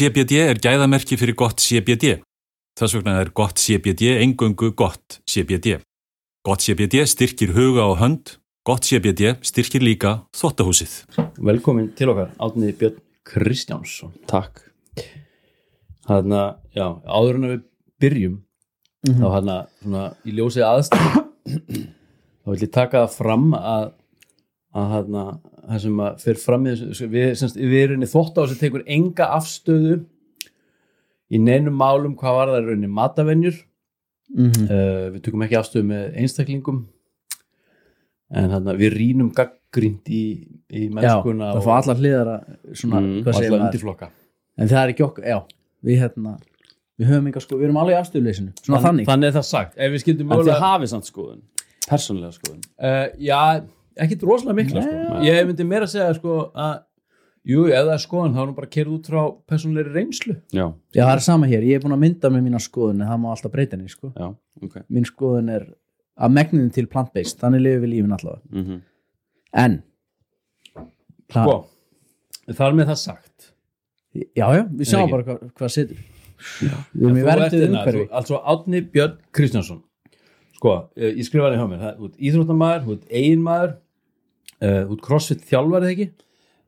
CBD er gæðamerki fyrir gott CBD. Þess vegna er gott CBD engöngu gott CBD. Gott CBD styrkir huga og hönd, gott CBD styrkir líka þottahúsið. Velkomin til okkar, Átni Björn Kristjánsson Takk Þannig að, já, áður en að við byrjum þá hann að, svona, í ljósið aðstæðum þá vil ég taka það fram að að hann að, það sem að fyrir fram í þessu, við, semst, við erum í þvótt á þessu tekur enga afstöðu í neinum málum hvað var það í rauninni matavenjur Mhm. uh, við tökum ekki afstöðu með einstaklingum en hann að við rínum gaggrind í, í Já, mennskuna það fá allar hliðar að svona, Mm, hvað segir alla maður? undirflokka. En það er ekki okkur, já við hérna, við höfum enga sko, við erum alveg í afstöðuleysinu svona þannig, þannig er það sagt. Ef við skildum En þið hafið samt skoðun Persónlega skoðun. Uh, já, ekkit rosalega mikla sko. ég myndi meira að segja sko, að jú, er skoðan þá er nú bara kerð út frá persónlegri reynslu. Já, já það er sama hér, ég er búin að mynda með mína skoðun en það má alltaf breyta henni sko. Já, ok. Mín skoðun er að megnin til plant-based, þannig lifum við lífin allavega. Mm en það, sko, þar með það sagt. Já já, við sjáum bara hvað, hvað situr. Við erum í verndið hérna, umhverfi. altså Átni Björn Kristjánsson. Sko, eh, ég skrifaði hjá mér ert íþróttamaður, þú uh, þú ert crossfit þjálfari eða ekki?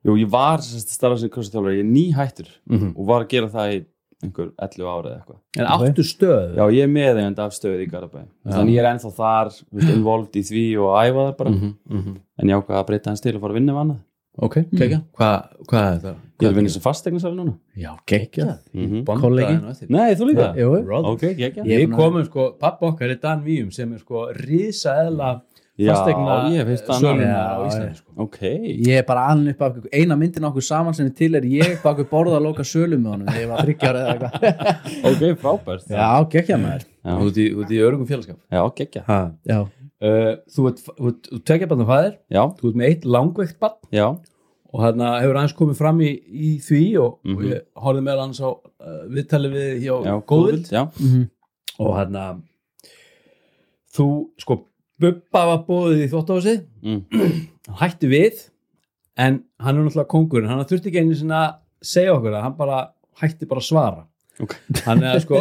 Jú, ég var starfað sem krossþjálfari, ég er nýhættur Mhm. og var að gera það í einhver 11 ára eða eitthvað. En áttu stöð Já, ég er meðeigandi af stöðu í Garabæ Þannig ég er ennþá þar, involved í því og æfa það bara. Mhm, mhm. En ég ákvað að breyta hans til að fara að vinna við annað. Ok, kekja, hvað hva er þetta? Ég er að vinna sem fastegnarsæli núna. Já, kekja Mhm. Kollegi. Nei, þú líka? Jú. Ok, ekki Ég er komum sko, pappa okkar er Dan Víum sem er sko risa eðla Já, fastegna sölunar Já, á Íslandi sko. Ok. Ég er bara alveg upp af eina myndin okkur saman sem er til er ég bak við borða að loka sölu með honum þegar ég var þryggjar eða eitthvað. Ok, frábært. Já, gekkja maður. Já, Út í, út í örugum félagskap. Já geggja ha. já, uh, Þú ert, þú ert, þú tekja barn á fæðir Já, Þú ert með eitt langveikt barn. Já, og hérna hefur aðeins komið fram í, í því og, og Mhm. ég horfði meðal hans á uh, viðtali við hjá já, Góðvild Já, Mhm. og hérna þú, sko, Bubba var bóðið í þvóttahúsið mm. hann hætti við en hann er náttúrulega kongurinn hann þurfti ekki einu sinna að segja okkur að hann bara hætti bara að svara Ok. hann er að sko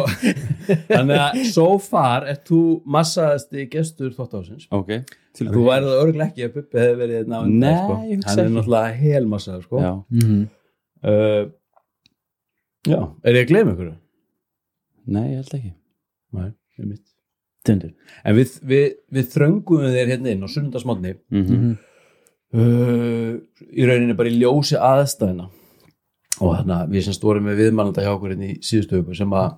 hann er að so far er þú massaðasti gestur þvóttahúsins ok Til þú værið það örgulega ekki að Bubbi hefði verið hérna á undan, Nei, sko. hann er náttúrulega helmassaður sko. Já, Mhm. uh, já, er ég að gleyma ykkur? nei, ég held ekki Nei, ég mitt Tundur. en við, við, við þröngum þér hérna inn á sunnundasmotni mm Mhm. uh, í rauninni bara í ljósi aðstæðina og þannig að við sem stórum með viðmannanda hjá okkur hérna í síðustu öku sem að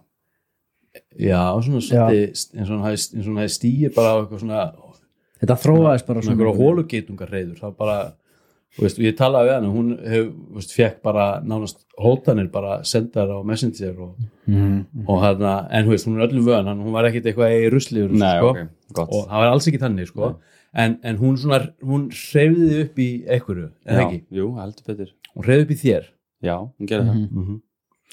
já, svona svolítið eins og hann hefði stýr bara á eitthvað svona, þetta þróaðist bara svona eitthvað hólugeitungarreiður það bara, þú veist, og ég talaði við hann og hún hef, þú veist, fekk bara nánast hótanir bara sendar á messenger og, Mhm. og hann en þú veist, hún er öllum vöðan, hann, hún var ekkit eitthvað í rusli Nei, sko, ok, gott. Og það var alls ekki þannig, sko. En, en hún svona, hún hreyfði upp í einhverju, eða Já, ekki? Jú, heldur betur. Hún hreyfði upp í þér? Já, hún gerir það. Mhm.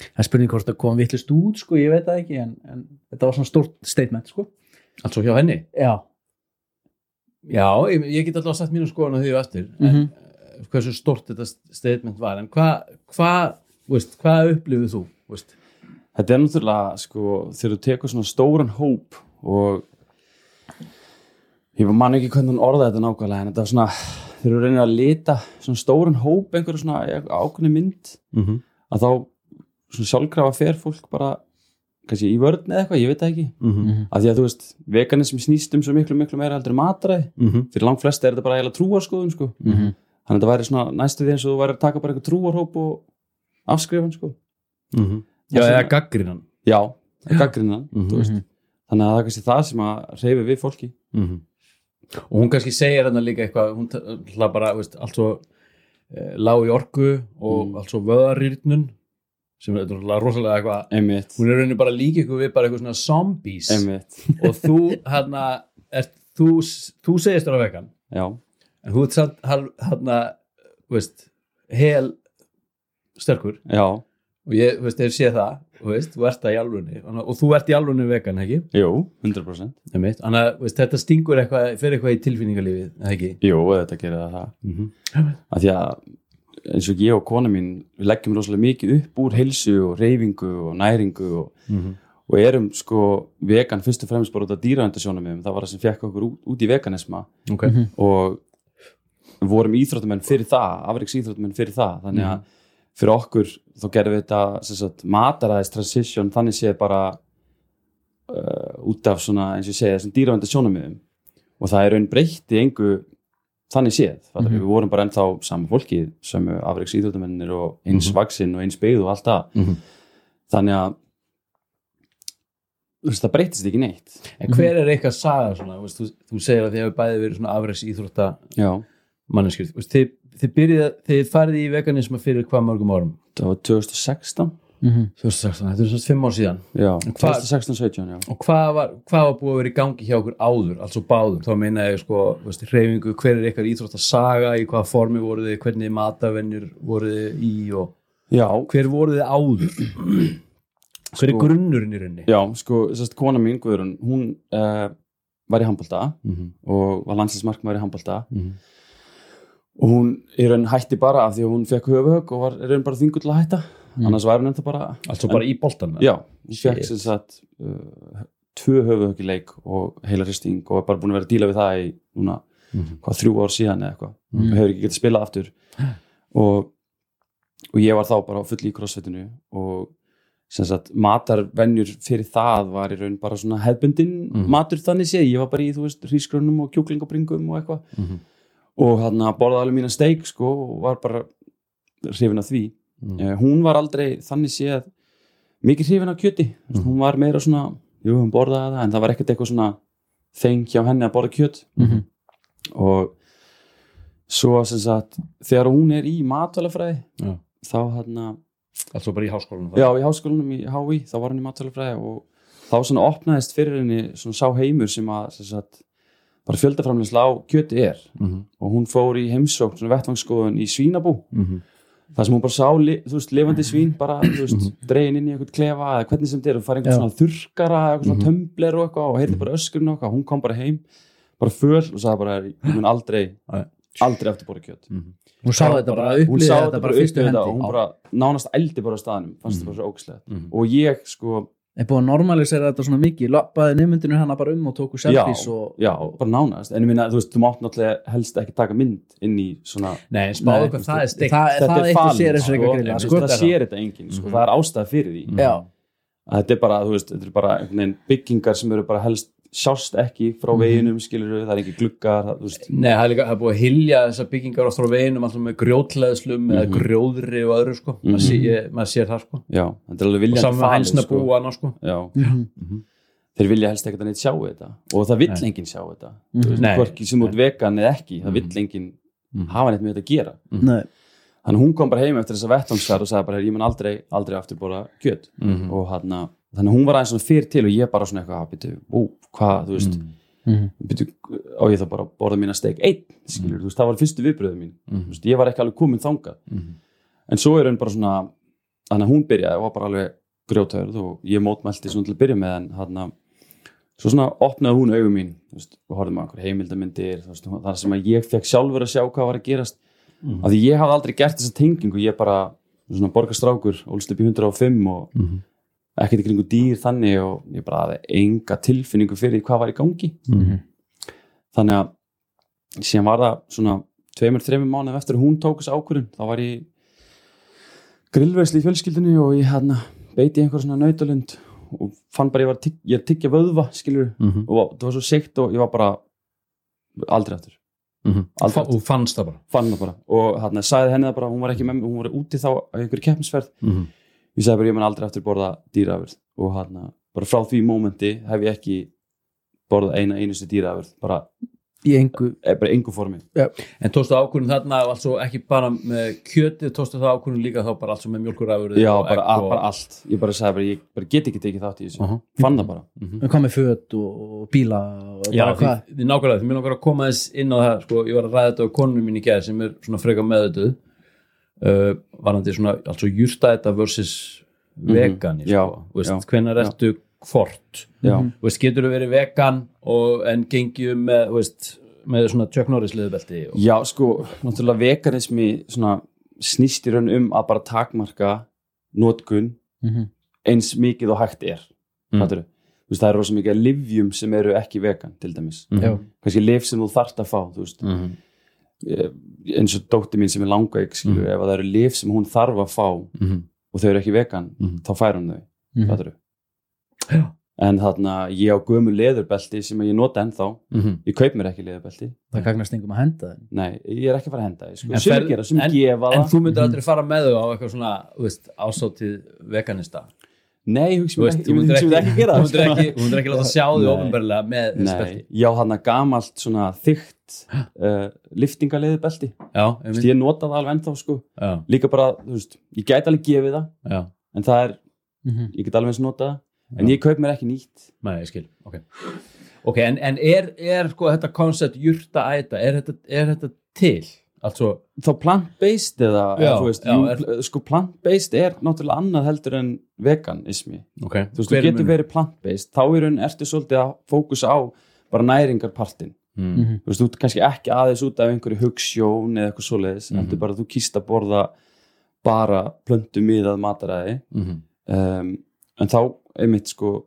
það er spurning hvort það kom vittlust út sko, ég veit það ekki en, en þetta var svona stórt statement sko. altså hjá henni? Já, já, ég, ég get alltaf sagt mínu skoðan á því og eftir en, Mhm. Hversu stort þetta statement var en hvað hva, hvað upplifið þú veist? Þetta er náttúrulega, sko, þegar þú tekur svona stóran hóp og ég man ekki hvernig hann orðaði þetta nákvæmlega en þetta var svona, þegar þú reynir að lita svona stóran hóp einhverju svona ákveðni mynd Mm -hmm. að þá svona sjálfkrafa fer fólk bara kannski í vörn eða eitthvað, ég veit það ekki Mm -hmm. að því að þú veist, veganism snýst um svo miklu miklu meira heldur matræði fyrir langt flesta er þetta bara eiginlega trúarskoðun sko. Mhm. Þannig að þetta væri svona næstu því eins og þú væri að taka bara eitthvað trúarhóp og afskrifan sko. Mhm. já, Það sem eða að- gaggrinan já, gaggrinnan Mhm. þú veist. þannig að það er kannski það sem að reyfi við fólki og hún kannski segir hérna líka eitthvað hún hlað bara, veist, allt svo eh, lág í orku og Mm. allt svo vöðarýrnun sem er rosalega eitthvað einmitt, hún er rauninni bara líka ykkur við bara eitthvað svona zombies einmitt og þú hérna er, þú, þú segist þér á vegan já, en þú ert samt hérna veist, hel sterkur. Já, og ég, veist, þegar sé það veist, í alvunni og þú ert í alvunni vegan, ekki? jú, 100% Einmitt. Þannig að veist, þetta stingur eitthvað fyrir eitthvað í tilfinningalífið, eða ekki? jú, þetta gerir það það. Mm -hmm. að því að eins og ég og kona mín við leggjum rosalega mikið upp úr heilsu og reyfingu og næringu og, og erum sko vegan fyrst og fremst bara út af dýraöndasjónum það var það sem fekk okkur út, út í veganisma. Ok, og við vorum íþróttamenn fyrir það, afriks íþróttamenn fyrir það. Þannig að fyrir okkur þá gerðum við þetta sem mataræðis transition þannig séð bara uh, út af svona eins og segja þessum dýravenda sjónamiðum og það er raun breytti engu þannig séð, mm við. Vorum bara ennþá saman fólki, sömu afriks íþróttamennir og eins vaksinn og eins beigð og allt það. Mhm. þannig að þú veist, það breytist ekki neitt. En hver er eitthvað saga svona, þú, þú, segir að þið hefur bæði verið svona afræks íþrótta já, veist, þið, þið byrjið þið farið í veganisma fyrir hvað mörgum árum? Það var 2016 2016, þetta er svona fimm ár síðan. Já, hvað- 2016-17 já. Og hvað var, hvað var búið að vera í gangi hjá okkur áður, altså báður, þá meina ég sko veist, hreyfingu, hver er eitthvað íþróttasaga í hvaða formi voruð þið, hvernig matavennir voruð þið í og já, hver voruð þið áður? Hver er Sko- grunnurinn í rauninni? Já, sko, sérst, kona mín Guðrún, hún uh, var í handbolta mm -hmm. og var landslismarkmaður í handbolta. Mhm. Og hún í raun hætti bara af því að hún fekk höfuhög og var í raun bara þingull að hætta annars var hún ennþá bara altså bara í boltan já, hún fekk sem sagt uh, tvö höfuhög í leik og heila hristing og er bara búin að vera að díla við það í núna, Mhm. hvað, þrjú ár síðan eða eitthvað Mhm. og hefur ekki getið spilað aftur og, og ég var þá bara á fulli í crossfitinu og sem sagt matarvenjur fyrir það var í raun bara svona hefbundin Mhm. matur þannig sé, ég var bara í þú veist hrísgrunum og kjúklingabringum og eitthvað Mhm. Og hann borðaði alveg mína steik sko og var bara hrifin af því mm. hún var aldrei þannig séð mikið hrifin af kjöti mm. hún var meira svona, jú hún borðaði það en það var ekkert eitthvað svona þeng hjá henni að borða kjöt Mhm. og svo sem sagt þegar hún er í matvælafræði Já. þá að altså bara í háskólanum já í háskólanum í HÍ þá var hann í matvælafræði og þá svona opnaðist fyrir henni svona sá heimur sem að sem sagt, bara fjöldaframleysla á kjöti er. Mhm. og hún fór í heimsókn svona vettvangsskoðun í svínabú. Mhm. það sem hún bara sá, þú veist, lifandi svín bara, þú veist, dregin inn í eitthvað klefa eða hvernig sem þetta er, og fara einhvern svona þurrkara eitthvað svona tömbler og eitthvað og heyrði bara öskurinn og eitthvað, hún kom bara heim bara föl og sagði bara, ég mun aldrei aldrei eftir bóra kjöt hún sá þetta bara, hún upplýði sá þetta bara þetta og hún bara nánast eldi bara á staðnum fannst þetta bara svo ógæslegt Mhm. og ég sko, er búið að normalisera þetta svona mikið? Lappaði nefndinu hana bara um og tóku já, selfies og, já, bara nánast. En ég minna, þú veist, þú mátt náttúrulega helst ekki taka mynd inn í svona nei, spáðu hvað það er steikt það, það er eitt og falið, sér eins og sko, eitthvað sko, sko. það sér þetta enginn, sko, það er ástæða fyrir því. Já, að þetta er bara, þú veist, þetta er bara byggingar sem eru bara helst sjást ekki frá veginum, skilur það er ekki gluggar, það, Nei, það er líka, það er búið að hilja þessar byggingar oft frá veginum alltaf með grjótleðslum eða grjóðri og öðru sko. Maður, sé, ég, maður sér það sko. Já, og saman með hælsna sko. búana sko. Já, þeir vilja helst ekkert að neitt sjá þetta. Og það vill enginn sjá þetta. Hvorki sem út vegan eða ekki það vill enginn hafa neitt með þetta að gera. Nei, þannig að hún kom bara heim eftir þessa vettvangsferð og sagði bara, ég mun aldrei, aldrei aftur bóra kjöt. Mhm. og hann þannig að hún var aðeins svona fyrir til og ég bara svona eitthvað, byrju, ó, hvað, þú veist Mhm. byrju, á ég þá bara að borða mína steik einn, skilur, þú veist, það var fyrstu viðbröðu mín. Þú veist, ég var ekki alveg komin þangað. En svo er hann bara svona þannig að hún byrjaði og var bara alveg grjótörð og ég mótmælti svona til að byrja með en hann að svo svona opnaði hún augum mín þú veist, og með einhver heimildamindir þar sem að ég fekk sjálfur að sjá hvað var að gerast. Af því ég hafði aldrei gert þessa tengingu ég bara, svona borgarstrákur ólst upp í 105 og ekkert kringu dýr þannig og ég bara hafði enga tilfinningu fyrir hvað var í gangi. Þannig að síðan var það svona tveimur, þreimur mánuðum eftir að hún tók þessu ákvörðun þá var ég grillveisli í fjölskyldunni og ég hérna beiti einhver svona nautalund og fann bara ég var tygg, ég að tyggja vöðva skilur Mhm. og það var svo seikt og ég var bara aldrei aftur. Mhm. Aldrei og fannst það bara? Fann það bara. Og hérna sagði henni það bara hún var ekki með mig, hún var úti þá á einhverju keppnisferð. Mhm. Ég sagði bara ég mun aldrei aftur borða dýraafurð. Og hérna bara frá því mómenti hef ég ekki borðað eina einustu dýraafurð. Bara, í engu. Eh, bara engu formi. En tókstu ákvörðun þarna altså ekki bara með kjötið tókstu það ákvörðun líka þá bara allt sem með mjölkurafur já bara, og... bara allt. Ég bara sagði bara ég bara get ekki tekið þátt í þessu. Aha. fann það bara. En hvað með föt og, og bíla og Já, bara því, hvað? því nákvæmlega, því mér langar að koma þess inn á það sko, ég var að ræða þetta á konunum mín í gæð sem er svona freka meðutuð uh, varandi svona, altså júrstæta versus vegani Já, sko, veist, já, hvenær já. ertu hvort veist, getur þú verið vegan og, en gengjum með, veist, með svona Chuck Norris liðbelti og, já sko náttúrulega veganismi svona snýst í raun um að bara takmarka notkun Mhm. eins mikið og hægt er Mm. mm. þú veist, það er rosa mikið livjum sem eru ekki vegan til dæmis Mhm. Já. kannski liv sem þú þarft að fá þú veist, Mhm. Eins og dótti mín sem er langveik skilur, Mhm. ef að það eru liv sem hún þarf að fá Mhm. og þau eru ekki vegan Mhm. þá fær hún þau Mhm. en þarna ég á gömu leðurbelti sem ég nota ennþá Mhm. ég kaup mér ekki leðurbelti það gagnast engum að henda þeim nei, ég er ekki að fara að henda því sko. En en- En það þú myndir aldrei fara með þau á eitthvað svona, ásátið veganista nei, ég myndir myndi ekki, ekki gera það sko. þú myndir ekki láta sjá Nei. ofinbarlega með Nei, já hann að gamalt svona þygt uh, liftingaleðubelti Já, Þú veist, ég nota það alveg ennþá sko. Já, líka bara, þú veist, ég gæti alveg gefið það já, en það er, Mhm. ég get alveg eins nota það. En ég kaup mér ekki nýtt. Nei, ég skil. Ok, ok, en, en er, er sko þetta koncept jurta æta, er þetta, er þetta til? Altså, þá plant-based eða, Já, veist, já, er- sko plant-based er náttúrulega annað heldur en veganismi. Ok þú veist, þú er getur verið plant-based þá í raun ertu svolítið að fókusa á bara næringarpartin mm. Mhm. þú veist, þú kannski ekki aðeins út af einhverju hugssjón eða eitthvað svoleiðis Mhm. heldur bara að þú kýst að borða bara plöntu miðað mataræði Mm um, en þá einmitt sko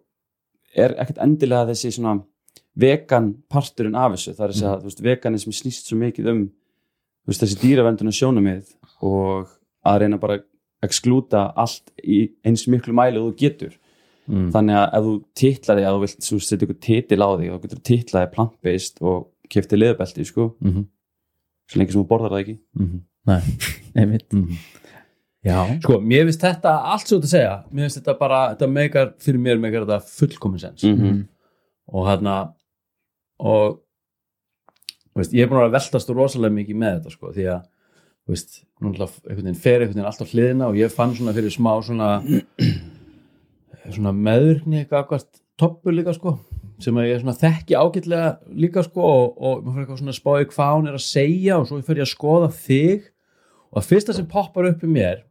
er ekkert endilega þessi svona vegan parturinn af þessu það er að segja, þú veist, veganism snýst svo mikið um þú veist, þessi dýravenduna sjónamið og að reyna bara að exklúta allt í eins miklu mæli og þú getur Mm. þannig að ef þú titlar því að þú vilt þú setja ykkur titil á og þú getur titlað því plant-based og kefti liðbelti sko, Mm -hmm. svo lengi sem þú borðar það ekki. Nei, einmitt. Já, Sko, mér finnst þetta allt svo að segja Mér finnst þetta bara, þetta meikar fyrir mér meikar þetta fullkomin sens. Mhm. og hérna og þú veist, ég er búin að veltast rosalega mikið með þetta sko, því að þú veist, einhvern veginn fer einhvern veginn alltaf hliðina og ég fann svona fyrir smá svona svona meðvirkni eitthvað akkvært toppu líka sko sem að ég svona þekki ágætlega líka sko og, og maður fyrir eitthvað svona að spáði hvað hún er að segja og svo fyrir ég að skoða þig. Og að fyrsta sem poppar upp í mér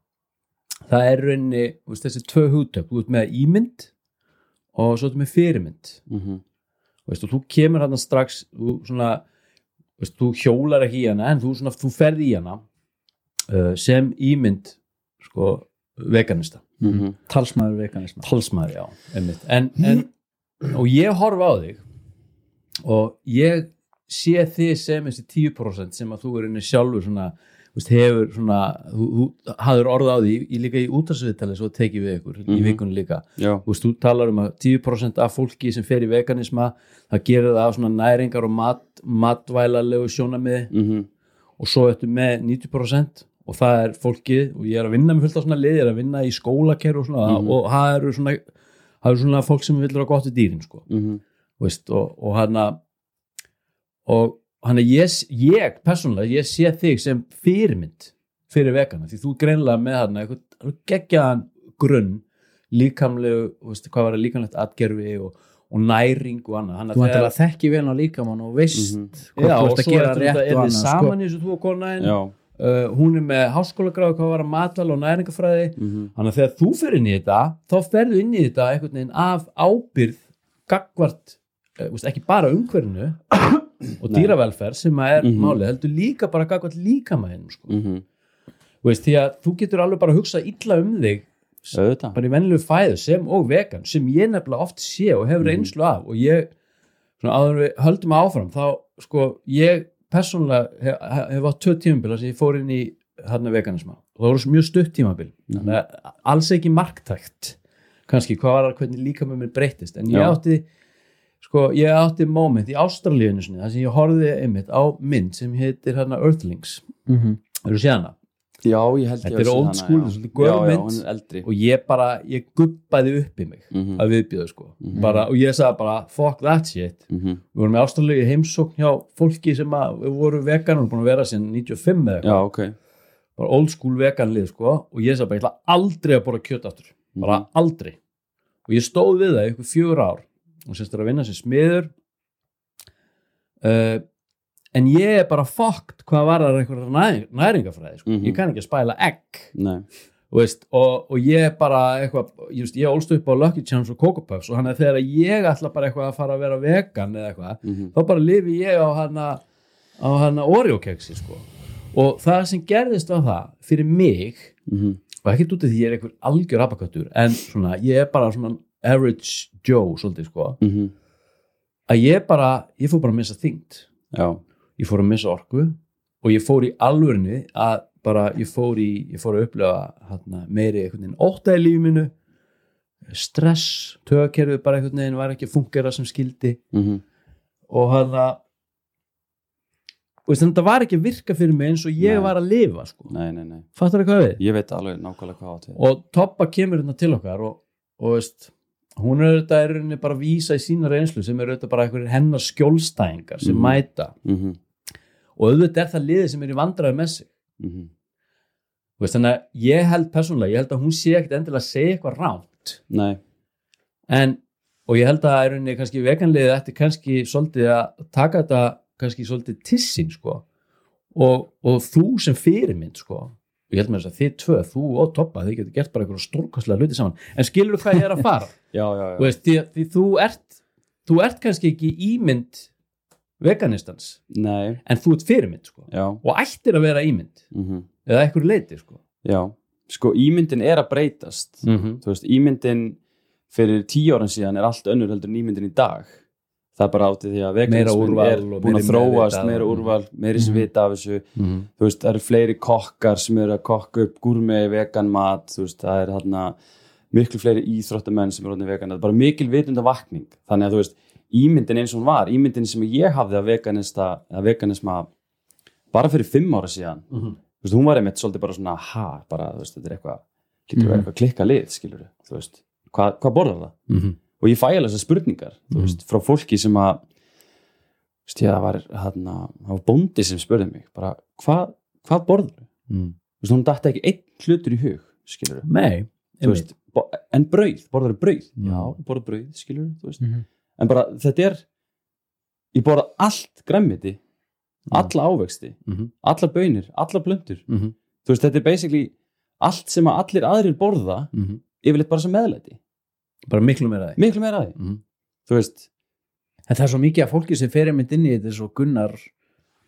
það er rauninni veist, þessi tvö hugtök, þú ert með ímynd og svo ertu með fyrirmynd. Mm veist, og þú kemur hann strax þú, svona, veist, þú hjólar ekki í hana en þú, svona, þú ferði í hana uh, sem ímynd sko, veganista. -hmm. talsmaður veganisma. Talsmaður, já, einmitt. En, en, og ég horfa á þig og ég sé þig sem þessi 10% sem að þú er inni sjálfur svona, veist, hefur svona, þú, þú hafður orða á því í, líka í útarsviðtali svo tekið við ykkur í Mhm. vikunni líka. Já, þú veist, þú talar um að 10% af fólki sem fer í veganisma, það gerir það af svona næringar og mat, matvælalegu sjónamiði mm og svo ertu með 90% og það er fólkið, og ég er að vinna með fullt af svona lið, ég er að vinna í skólakerf og svona, Mhm. og það eru svona það eru svona fólk sem vil vera gott í dýrin sko, -hmm. þú veist, og, og hann að og hann að ég, ég persónulega, ég sé þig sem fyrirmynd fyrir vegana, því þú greinlega með hann eitthvað geggjaðan grunn líkamlegu, veist, hvað var það líkamlegt atgerfi og, og næring og annað, hann Þú vantar að þekki vel á líkamann og veist Mhm. hvort Já, þú og að svo þetta og er þið annað sko. saman í þessu þú og konaðin já uh, hún er með háskólagráðu hvað var að matvæla og næringafræði mm þannig að þegar þú fer inn í þetta þá ferðu inn í þetta einhvern veginn af ábyrð gagvart, uh, veist, ekki bara umhverfinu og dýravelferð sem að er Mhm. málið, heldur líka bara gagvart líkamæðin sko. -hmm. veist, því að þú getur alveg bara að hugsa illa um þig auðvitað bara í venlegu fæðu sem og vegan sem ég nefnilega oft sé og hefur Mhm. reynslu af og ég, svona áður við höldum áfram þá, sko, ég persónulega hef, hef, átt tvö tímabila sem ég fór inn í þarna veganisma. Og það voru mjög stutt tímabil. Að alls ekki marktækt kannski, hvað var það, hvernig líka með mér breytist en ég Já. átti sko, ég átti moment í Ástralíunni sinni, þar sem ég horfði einmitt á mynd sem heitir hérna Earthlings. Mhm. eru séð hana já, ég held ég að er sé old school, svolítið hún er eldri. og ég bara, ég guppaði upp í mig Mhm. að viðbjöðu sko. Mhm. bara, og ég sagði bara fuck that shit. Mhm. við vorum með ástralegi heimsókn hjá fólki sem að við vorum vegan og búin að vera síðan 95 eða eitthvað, ok. Bara old school vegan lið sko. Og ég sagði bara, ég ætla aldrei að bora kjöt aftur. Bara Mhm. aldrei. Og ég stóð við það í ykkur fjögur ár. Og semst er að vinna sem smiður. Uh, en ég er bara fucked hvað var það einhverja næ, næringafræði sko. Mhm. ég kann ekki að spæla egg og, og ég er bara eitthvað, veist, ég ólst upp á Lucky Charms og Coco Puffs og hann er þegar ég ætla bara eitthvað að fara að vera vegan eða eitthvað, Mhm. þá bara lifi ég á hana á hana Oreo keksi sko og það sem gerðist var það fyrir mig Mhm. og ekkert út af því ég er einhver algjör abaköttur en svona, ég er bara svona average Joe svolítið sko Mhm. að ég bara, ég fór bara að missa þyngd Já, ég fór að missa orku og ég fór í alvörinu að bara, ég fór í ég fór að upplega hana, meiri einhvern veginn ótta í lífinu stress, tögakerfið bara einhvern veginn var ekki að fungera sem skildi Mhm. og hann að og veist, þetta var ekki að virka fyrir mig eins og ég Nei. var að lifa sko. nei, nei, nei fattar það hvað við? Ég veit alveg nákvæmlega hvað átt við og Toppa kemur hérna til okkar og, og veist, hún er auðvitað er bara að vísa í sína reynslu sem er auðvitað bara einhverjir hennar skjólstæðingar sem Mhm. mæta Mhm. Og auðvitað er það liðið sem er í vandræði með sig. Mhm. Þú veist, þannig að ég held persónulega, ég held að hún sé ekkit endilega að segja eitthvað Nei, en, og ég held að er rauninni kannski veganliðið ætti kannski svolítið að taka þetta kannski svolítið tissin sko. Og, og þú sem fyrirmynd sko. Og ég held með þess að þið tvö, þú og Toppa þið getur gert bara einhverjum stórkostlega hluti saman. En skilur hvað ég er að fara? Já, já, já. Þú veist, því, því þú ert þú ert kannski ekki ímynd veganistans, Nei, en þú ert fyrirmynd sko. Og ættir að vera ímynd. Mhm. eða einhverju leiti sko. Já, sko ímyndin er að breytast. Mm -hmm. Þú veist, ímyndin fyrir tíu áran síðan er allt önnur heldur en ímyndin í dag. Það er bara átti því að veganismin er búin að þróast, meira úrval, meiri sem Mhm. vita af þessu. Þú veist, það eru fleiri kokkar sem eru að kokka upp gúrmei vegan mat, þú veist, það er þarna miklu fleiri íþróttamenn sem eru vegan, það er bara mikil vitunda vakning þannig að þú veist, ímyndin eins og hún var ímyndin sem ég hafði að veganista að veganisma bara fyrir fimm ára síðan, Mhm. þú veist, hún var einmitt svolítið bara svona, ha, bara, þú veist, þetta er eitthvað verið Mhm. eitthvað klikka lið, skilur þú veist, hvað, hvað borðar það? Mm -hmm. og ég fæ alveg þessar spurningar þú Mhm. veist, frá fólki sem að þú veist, það var, þarna, það var bóndi sem spurði mig bara, hvað, hvað borður þú? mm. Þú veist, hún dætti ekki einn hlutur í hug skilur Nei, þú veist, bo- en brauð, borðar þú brauð Mm. já, ég borða brauð, skilur þú veist Mhm. En bara, þetta er ég borða allt græmmiti Mm. alla ávexti, Mhm. alla bönir alla blöndur, Mhm. þú veist, þetta er basically allt sem að allir aðrir borða Mhm. yfirleitt bara sem meðlæti bara miklu meira því miklu meira að því, Mhm. þú veist en það er svo mikið af fólki sem fer einmitt inn í þetta svo Gunnar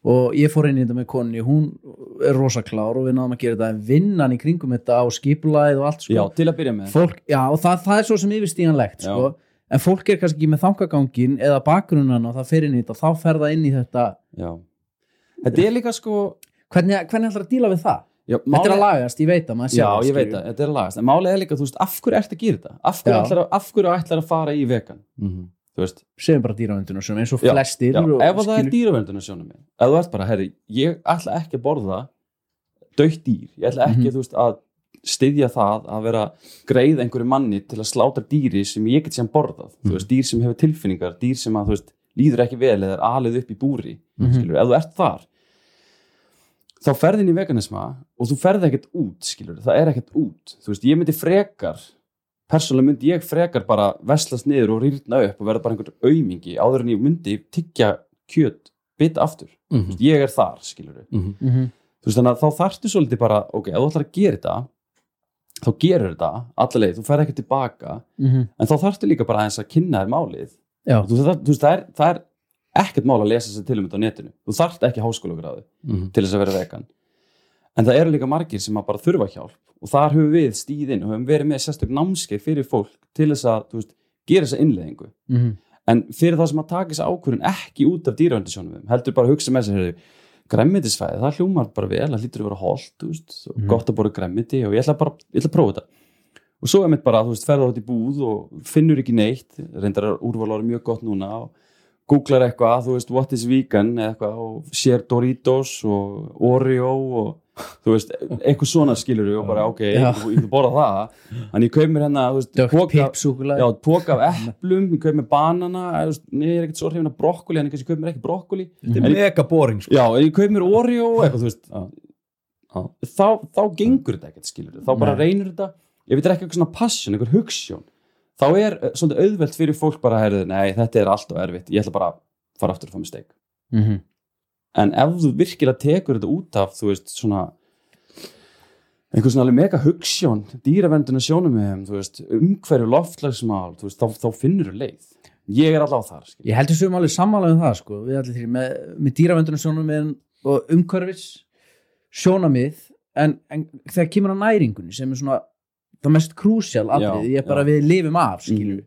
og ég fór inn í þetta með konni hún er rosa klár og við náðum að gera þetta en vinnan í kringum þetta og skipulæð og allt sko. já, til að byrja með fólk, já, og það, það er svo sem yfirstíganlegt sko. En fólk er kannski ekki með þangagangin eða bakgrunnan og það fer inn í þetta og þá fer það inn í þetta já. þetta er líka sko hvernig, hvernig ætlar að díla við það? já, þetta er að lagast, ég veit að maður sér já, ég veit að þetta er að lagast en málið er líka, þú veist, af hverju ert að gera þetta af hverju ætlar að, af hverju ætlar að fara í vegan Mhm. þú veist, segjum bara dýravendunum sem eins og flestir já, og, ef að það er skilur- dýravenduna sjónum minn ef þú ert bara, herri, ég ætla ekki að borða dögt dýr, ég ætla ekki Mhm. þú veist, að styðja það að vera greið einhverju manni til að slátra dýri sem ég get sem borðað, þú Mhm. veist, dýr sem hefur tilfinningar dýr sem að, þú veist, líður ekki vel eða er alið upp í búri, Mhm. skilur, ef þú ert þar þá ferðin í veganisma og þú ferði ekkert út, skilur það er ekkert út, þú veist, ég myndi frekar persónulega myndi ég frekar bara veslast niður og rýrna upp og verða bara einhver aumingi áður en ég myndi tyggja kjöt bita aftur, Þú Mhm. veist, ég er þar, skilur Mhm. Mhm. þú veist, þannig að þá þarftu svolítið bara ok, ef þú ætlar að gera þetta þá gerur þetta, allaveg, þú ferð ekki tilbaka Mhm. en þá þarftu líka bara aðeins að kynna þér málið þú, það, þú veist, það er, það er ekkert mál að lesa sér til um þetta á netinu þú þarft ekki háskólagráðu Mhm. til þess að vera vegan en það eru líka margir sem að bara þurfa hjálp og þar höfum við stíðinn og höfum verið með sérstök námskeið fyrir fólk til þess að veist, gera þessa innleðingu Mhm. en fyrir það sem að taka þessa ákvörðun ekki út af dýravendisjónum heldur bara að hugsa með sér græmmitisfæði, það hljómar bara vel það hlýtur að vera holt, þú veist, og Mhm. gott að borða græmmiti og ég ætla bara, ég ætla að prófa þetta og svo er mitt bara, þú veist, ferða út í búð og finnur ekki neitt, reyndar að úrval ári mjög gott núna og googlar eitthvað, þú veist, what is vegan eða eitthvað og sér Doritos og Oreo og þú veist, eitthvað svona skilur og bara, ok, ég þú borða það. En ég kaup mér hérna, þú veist, pipsúkulega Já, póka af eplum, ég kaup mér banana þú Nei, ég er ekkert svo hrifin af brokkoli en ég kannski kaup mér ekki brokkoli. Þetta er ég- mega boring sko. Já, ég kaup mér Oreo og eitthvað, þú veist þá, þá gengur þetta ekkert, skilur þá bara Nei. reynir þetta. Ef þetta er eitthvað svona passion, eitthvað hugssjón þá er eh, svolítið auðvelt fyrir fólk bara að herðu, nei, þetta er allt og erfitt. Ég ætla bara að fara aftur og fá mig steik Mhm. En ef þú virkilega tekur þetta út af þú veist, svona einhver svona alveg mega hugssjón dýravenduna sjónum með þú veist, umhverju loftlagsmál þú veist, þá, þá finnur þú leið ég er alltaf þar skilur. ég heldur sem alveg sammála um það sko. við allir þrjum með, með dýravendunum sjónum með og umhverfis sjónamið en, en þegar kemur að næringunni sem er svona það mest krúsjál atrið, ég er bara við lifum af skilur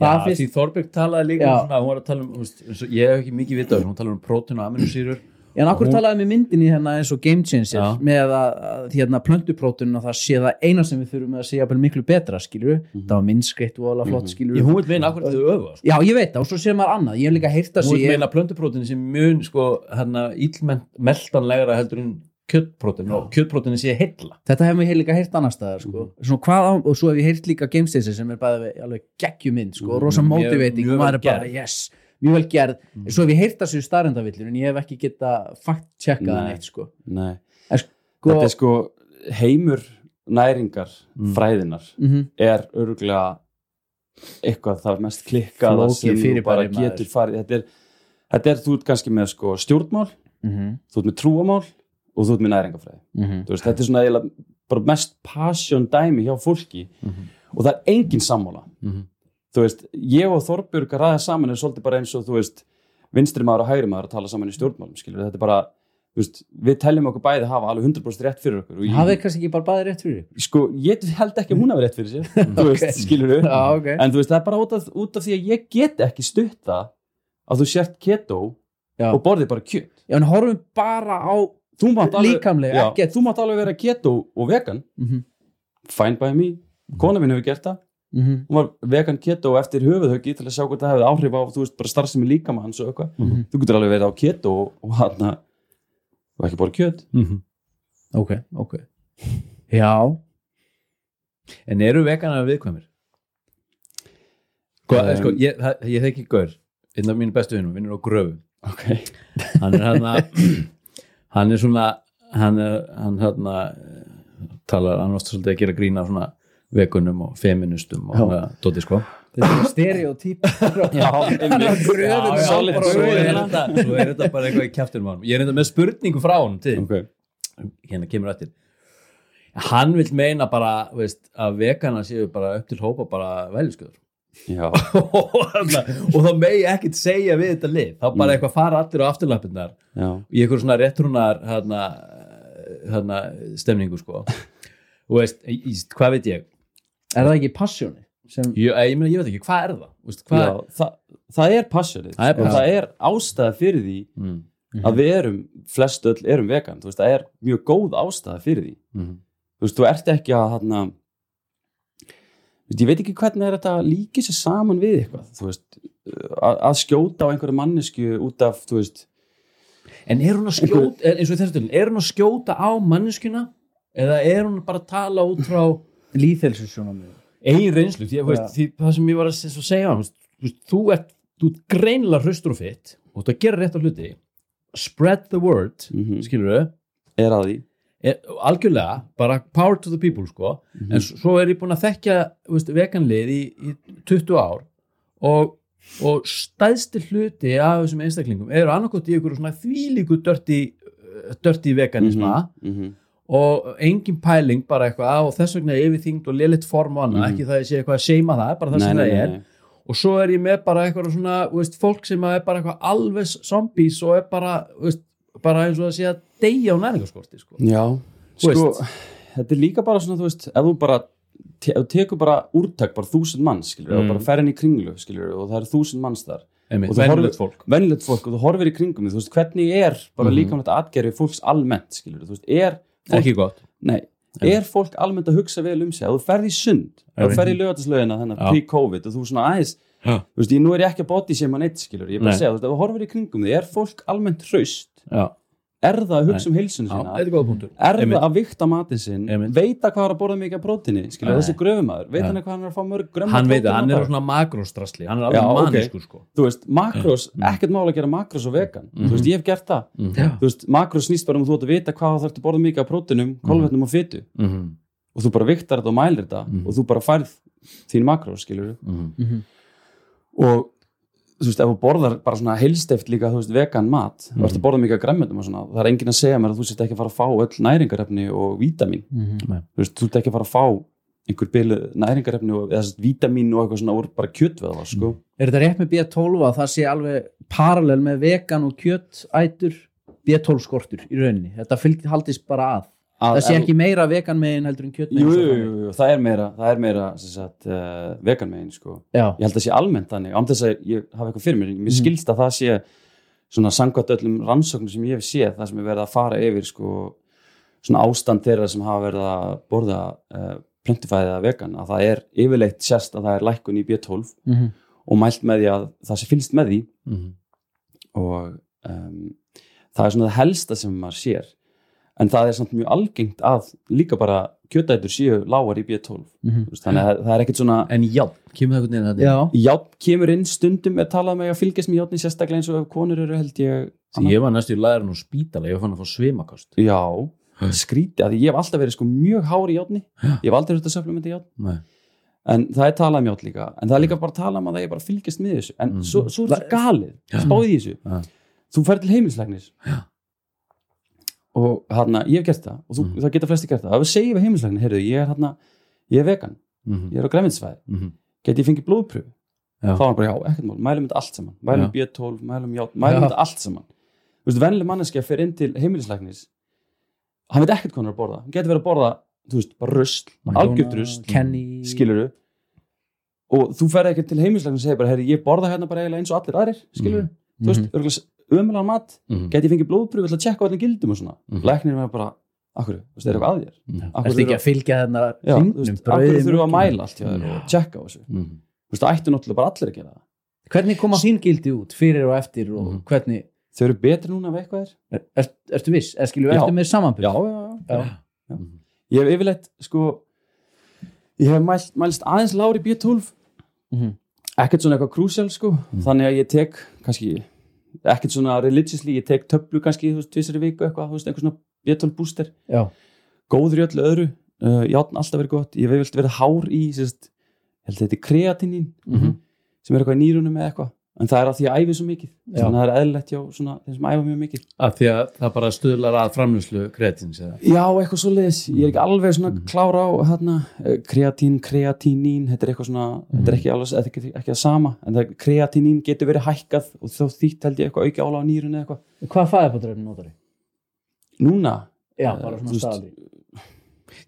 Já, það því Þorbjörg talaði líka um svona, hún var að tala um, veist, ég hef ekki mikið vitað, hún talaði um prótin og aminosýrur en akkur hún- talaði með myndinni hérna eins og Game Changer með að, að hérna plöntuprótun og það sé það eina sem við þurfum að segja miklu betra skilur, það var minnskreitt og alveg flott skilur Ég, hún vil meina akkur þau öfu sko. Já, ég veit það og svo sér maður annað, ég hef líka heyrt að Hún vil sé meina plöntuprótin sem mun sko, hérna, íllmeltanlegra heldur en kjöttprótin og kjöttprótin sé heilla. Þetta hefum við líka heyrt annar staðar sko. hvað á, og svo hef ég heyrt líka Game Changer sem er bæði alveg geggjumynd sko, rosa Mjög- motivating. mjög er bara, yes, mjög vel gerð. Svo hef ég heyrt þessu starrendavillur en ég hef ekki geta fakt Nei. neitt sko. Nei. Sko, þetta er sko heimur næringar fræðinar mhm, er örgulega eitthvað það mest klikkað sem þú bara getur farið þetta er, þetta er þú ert kannski með sko stjórnmál. Mhm, þú ert með trúamál og þú ert með næringafræði mhm. Þú veist, þetta er svona eiginlega bara mest passion dæmi hjá fólki og það er engin sammála Mhm. þú veist, ég og Þorbjörg að ræða saman er svolítið bara eins og þú veist vinstri maður og hægri maður að tala saman í stjórnmálum skilur, þetta er bara, þú veist, við teljum okkur bæði hafa alveg 100% rétt fyrir okkur ég, hafið kannski ekki bara bæði rétt fyrir ykkur? sko, ég held ekki að hún hafi rétt fyrir sér þú veist, skilur við Já, ok. en þú veist, það er bara út af, út af því að ég get ekki stutt það að þú sért keto Já. og borðið bara kjöt Já, en horfum bara á Þú Líkamlega, ekkert. þú mátt alveg vera keto og vegan. Mhm, fine by me, kona mín hefur gert það. Mhm, hún var vegan keto eftir höfuðhöggi til að sjá hvort það hefði áhrif á þú veist, bara starfsemi líkamanns og eitthvað. Mhm. þú getur alveg verið á keto og, og hann og ekki bara kjöt. Ok, ok. Já, En eru veganar viðkvæmir? Sko, Um, sko ég, ég þekki gaur einn af mínu bestu vinnum, vinnur á gröfu ok, hann er hann hann er svona hann er hann hérna talar, hann varst svolítið að gera grína svona vegunum og feministum og hann að dóti sko. Þetta er stereotyp. Já, svo er þetta er bara eitthvað í kjæftinum á hann ég er þetta með spurningu frá hann til ok, hérna kemur eftir. Hann vil meina bara veist, að vegana séu bara upp til hópa bara veljuskuður og þá megi ekkert segja við þetta lið. Þá bara eitthvað fara allir á afturlappirnar já. í eitthvað svona réttrúnar hérna, hérna stemningu sko. Og veist, hvað veit ég? Er það ekki passjóni? Sem, ég, ég, meina, ég veit ekki, hvað er það? Veist, hvað, Já, það, það er passionið. Það er og það er ástæða fyrir því Mm. að við erum, flest öll erum vegan. Veist, það er mjög góð ástæða fyrir því. Mhm. þú veist, þú ert ekki að hérna, ég veit ekki hvernig er þetta líka sér saman við eitthvað þú veist, að, að skjóta á einhverju mannesku út af, þú veist. En er hún að skjóta er- eins og í þessu tölun, er hún að skjóta á manneskuna eða er hún bara að tala út frá Lýþelsu sjónamið eigin reynslu? Því, veist, því það sem ég var að segja þú veist, þú veist, þú ert, þú ert greinilega hraustur og fitt og þú ert að gera rétt á hluti spread the word Mhm. skilur þau er að því algjörlega, bara power to the people sko, en s- svo er ég búin að þekkja veist, veganlið í, í 20 ár og, og stæðsti hluti af þessum einstaklingum eru annarkot í ykkur svona þvílíku dörti, dörti veganisma mm -hmm. og engin pæling bara eitthvað og þess vegna yfirþyngd og lélitt form og annað, Mhm. ekki það ég sé eitthvað að seima það bara það sem það er. og svo er ég með bara eitthvað svona veist, fólk sem er bara eitthvað alveg zombies og er bara, veist, bara eins og að sé að deyja á næringarskorti sko. Já, sko, þetta er líka bara svona, þú veist, ef þú bara te ef tekur bara úrtak, bara þúsund manns, skilur, Mm. og bara fer inn í kringlu, skilur, og það eru þúsund manns þar, horfir- fólk fólk, og þú horfir í kringum, þú veist, hvernig er bara Mhm. líkamlegt atgerfi fólks almennt, skilur, þú veist, er fólk, ekki gott nei, er fólk almennt að hugsa vel um sig, ef þú ferð í sund, ef þú ferð í lögataslaugina, þannig pre-covid, og þú svona aðeins. Þú veist, ég, nú er ég ekki að bóti sem hann eitt, skilur, ég er bara Nei. að segja, þú veist, ef þú horfir í kringum, þig, er fólk almennt hraust, er það að hugsa um heilsun Já, sína, er það að vikta matinn sinn? Einmitt. veit að hvað er að borða mikið af prótini þessi gröfumæður, veit hann hvað hann er að fá mörg Hann veit að prótíni hann er svona makróstrasli Hann er alveg manískur sko. Þú veist, makrós, ekkert mál að gera makrós og vegan. Þú veist, ég hef gert það. Mhm. þú veist, makrós snýst bara um að þú átt að vita hvað þú þarf að borða mikið af prótinum, kolvetnum og fytu Mhm. og þú bara viktar þetta og mælir þetta og þú bara færð þín makrós, skilur Mhm. Og þú veist, ef þú borðar bara svona heilsteft líka, þú veist, vegan mat þú ert að borða mikið af gremmendum og svona það er enginn að segja mér að þú sért ekki að fara að fá öll næringarefni og vítamin Nei. þú veist, þú ert ekki að fara að fá einhver bilið næringarefni og eða þess vítamin og eitthvað svona úr bara kjötvöða sko. Er þetta rétt með B12 að það sé alveg parallel með vegan og kjötætur? B12 skortur í rauninni. Þetta fylg, haldist bara Að- það sé ekki meira vegan megin heldur en kjött jú, jú, jú, það er meira, það er meira sagt, uh, vegan megin sko. ég held að sé almennt þannig, án þess að ég hafa eitthvað fyrir mér, mér skilst að það sé svona sangvært öllum rannsóknum sem ég hef séð, það sem er verið að fara yfir sko, svona ástand þeirra sem hafa verið að borða uh, plöntifæðið eða vegan, að það er yfirleitt sérst að það er lækkun í B12 Mhm. og mælt með því að það sé fylgst með því Mhm. og um, það er svona það helsta sem maður sér en það er samt mjög algengt að líka bara kjötætur séu lágar í B12 Mhm. Þú veist, þannig að það er ekkert svona en já, kemur það einhvern veginn þetta já. játn kemur inn stundum er talað með að fylgjast með játni sérstaklega eins og konur eru held ég. Því ég var næstu í læðurinn á spítala, ég var fann að fá svimakast já, skrítið, að ég hef alltaf verið sko mjög hár í játni, Já. ég hef aldrei verið að supplementa játn Nei. en það er talað um játn líka. En það er líka bara talað um að það er bara að fylgjast með þessu. En Mhm. svo, svo er þetta galið, spáði í þessu. Þú fer til heimilislæknis. Já. Og hann ég hef gert það. Og þú, Mhm. það geta flesti gert það, ef við segjum við heimilislæknin heyrðu, ég er hann ég er vegan, Mhm. ég er á græminsvæði Mhm. geti ég fengið blóðpröfu Já. þá var hann bara, já, ekkert mál, mælum þetta allt saman. Mælum B12, mælum játn, mælum Já. þetta allt saman. Þú veist, vennileg manneskja fer inn til heimilislæknis hann veit ekkert hvað hann er að borða. Hann getur verið að borða, þú veist, bara rusl algjört Kenny. skiluru og þú ferð ekki til heimilislæknis og segir bara, herri, ég borða hérna bara og ömulega mat Mhm. geti ég fengið blóðpröfu til að tjekka allir gildum og svona Mhm. læknir er bara, akkur, þú veist, er eitthvað að þér Mhm. Af hverju Ertu ekki að fylgja brauðið, akkur þurfum við að mæla allt hjá þér og tjekka á þessu Mhm. þú veist, það ættu náttúrulega bara allir að gera það Hvernig koma þín gildi út, fyrir og eftir og Mhm. hvernig, þau eru betri núna ef eitthvað er er, er, ertu viss, er, skilju, ertu með samanbyrð? já, já, já. Já. ég hef yfirleitt sko ég hef mælt, mælst aðeins lári B12 Mhm. ekkert svona eitthvað krúsjál sko þannig að ég tek kannski ekkert svona religiously, ég tek töflu kannski þú veist, tvisar í viku eitthvað, veist, eitthvað svona B12 booster, Já. góður í öllu öðru uh, játn alltaf verið gott, ég hef yfirleitt verið hár í sérst, held að þetta er kreatinín Mhm. sem er eitthvað í nýrunum eða eitthvað en það er að því að æfi svo mikið þannig að það er eðlilegt hjá svona, þeim sem æfa mjög mikið Af því að það bara stuðlar að framlýslu kretins eða Já, eitthvað svo leiðis, ég er ekki alveg svona klára á hérna, eh, kreatín, kreatínín, þetta er eitthvað svona, þetta er ekki alveg, ekki, ekki það sama, en það kreatínín getur verið hækkað og þá þýtt held ég eitthvað auki ála á nýrun eða eitthvað. Hvað fæðabóttrefni notar þið? Núna, Já, Eh, bara svona staðalí.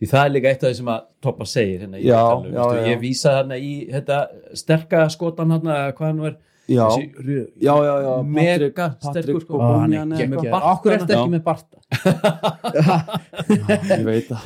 Því það er líka eitt af því sem að Toppa segir hérna Já, já, já. Ég vísa hérna í þetta sterka skotan hérna, hvað hann er já, þessi já, já, já, mega sterkur sko Bonjan er Já. ekki með Barta? ég veit það.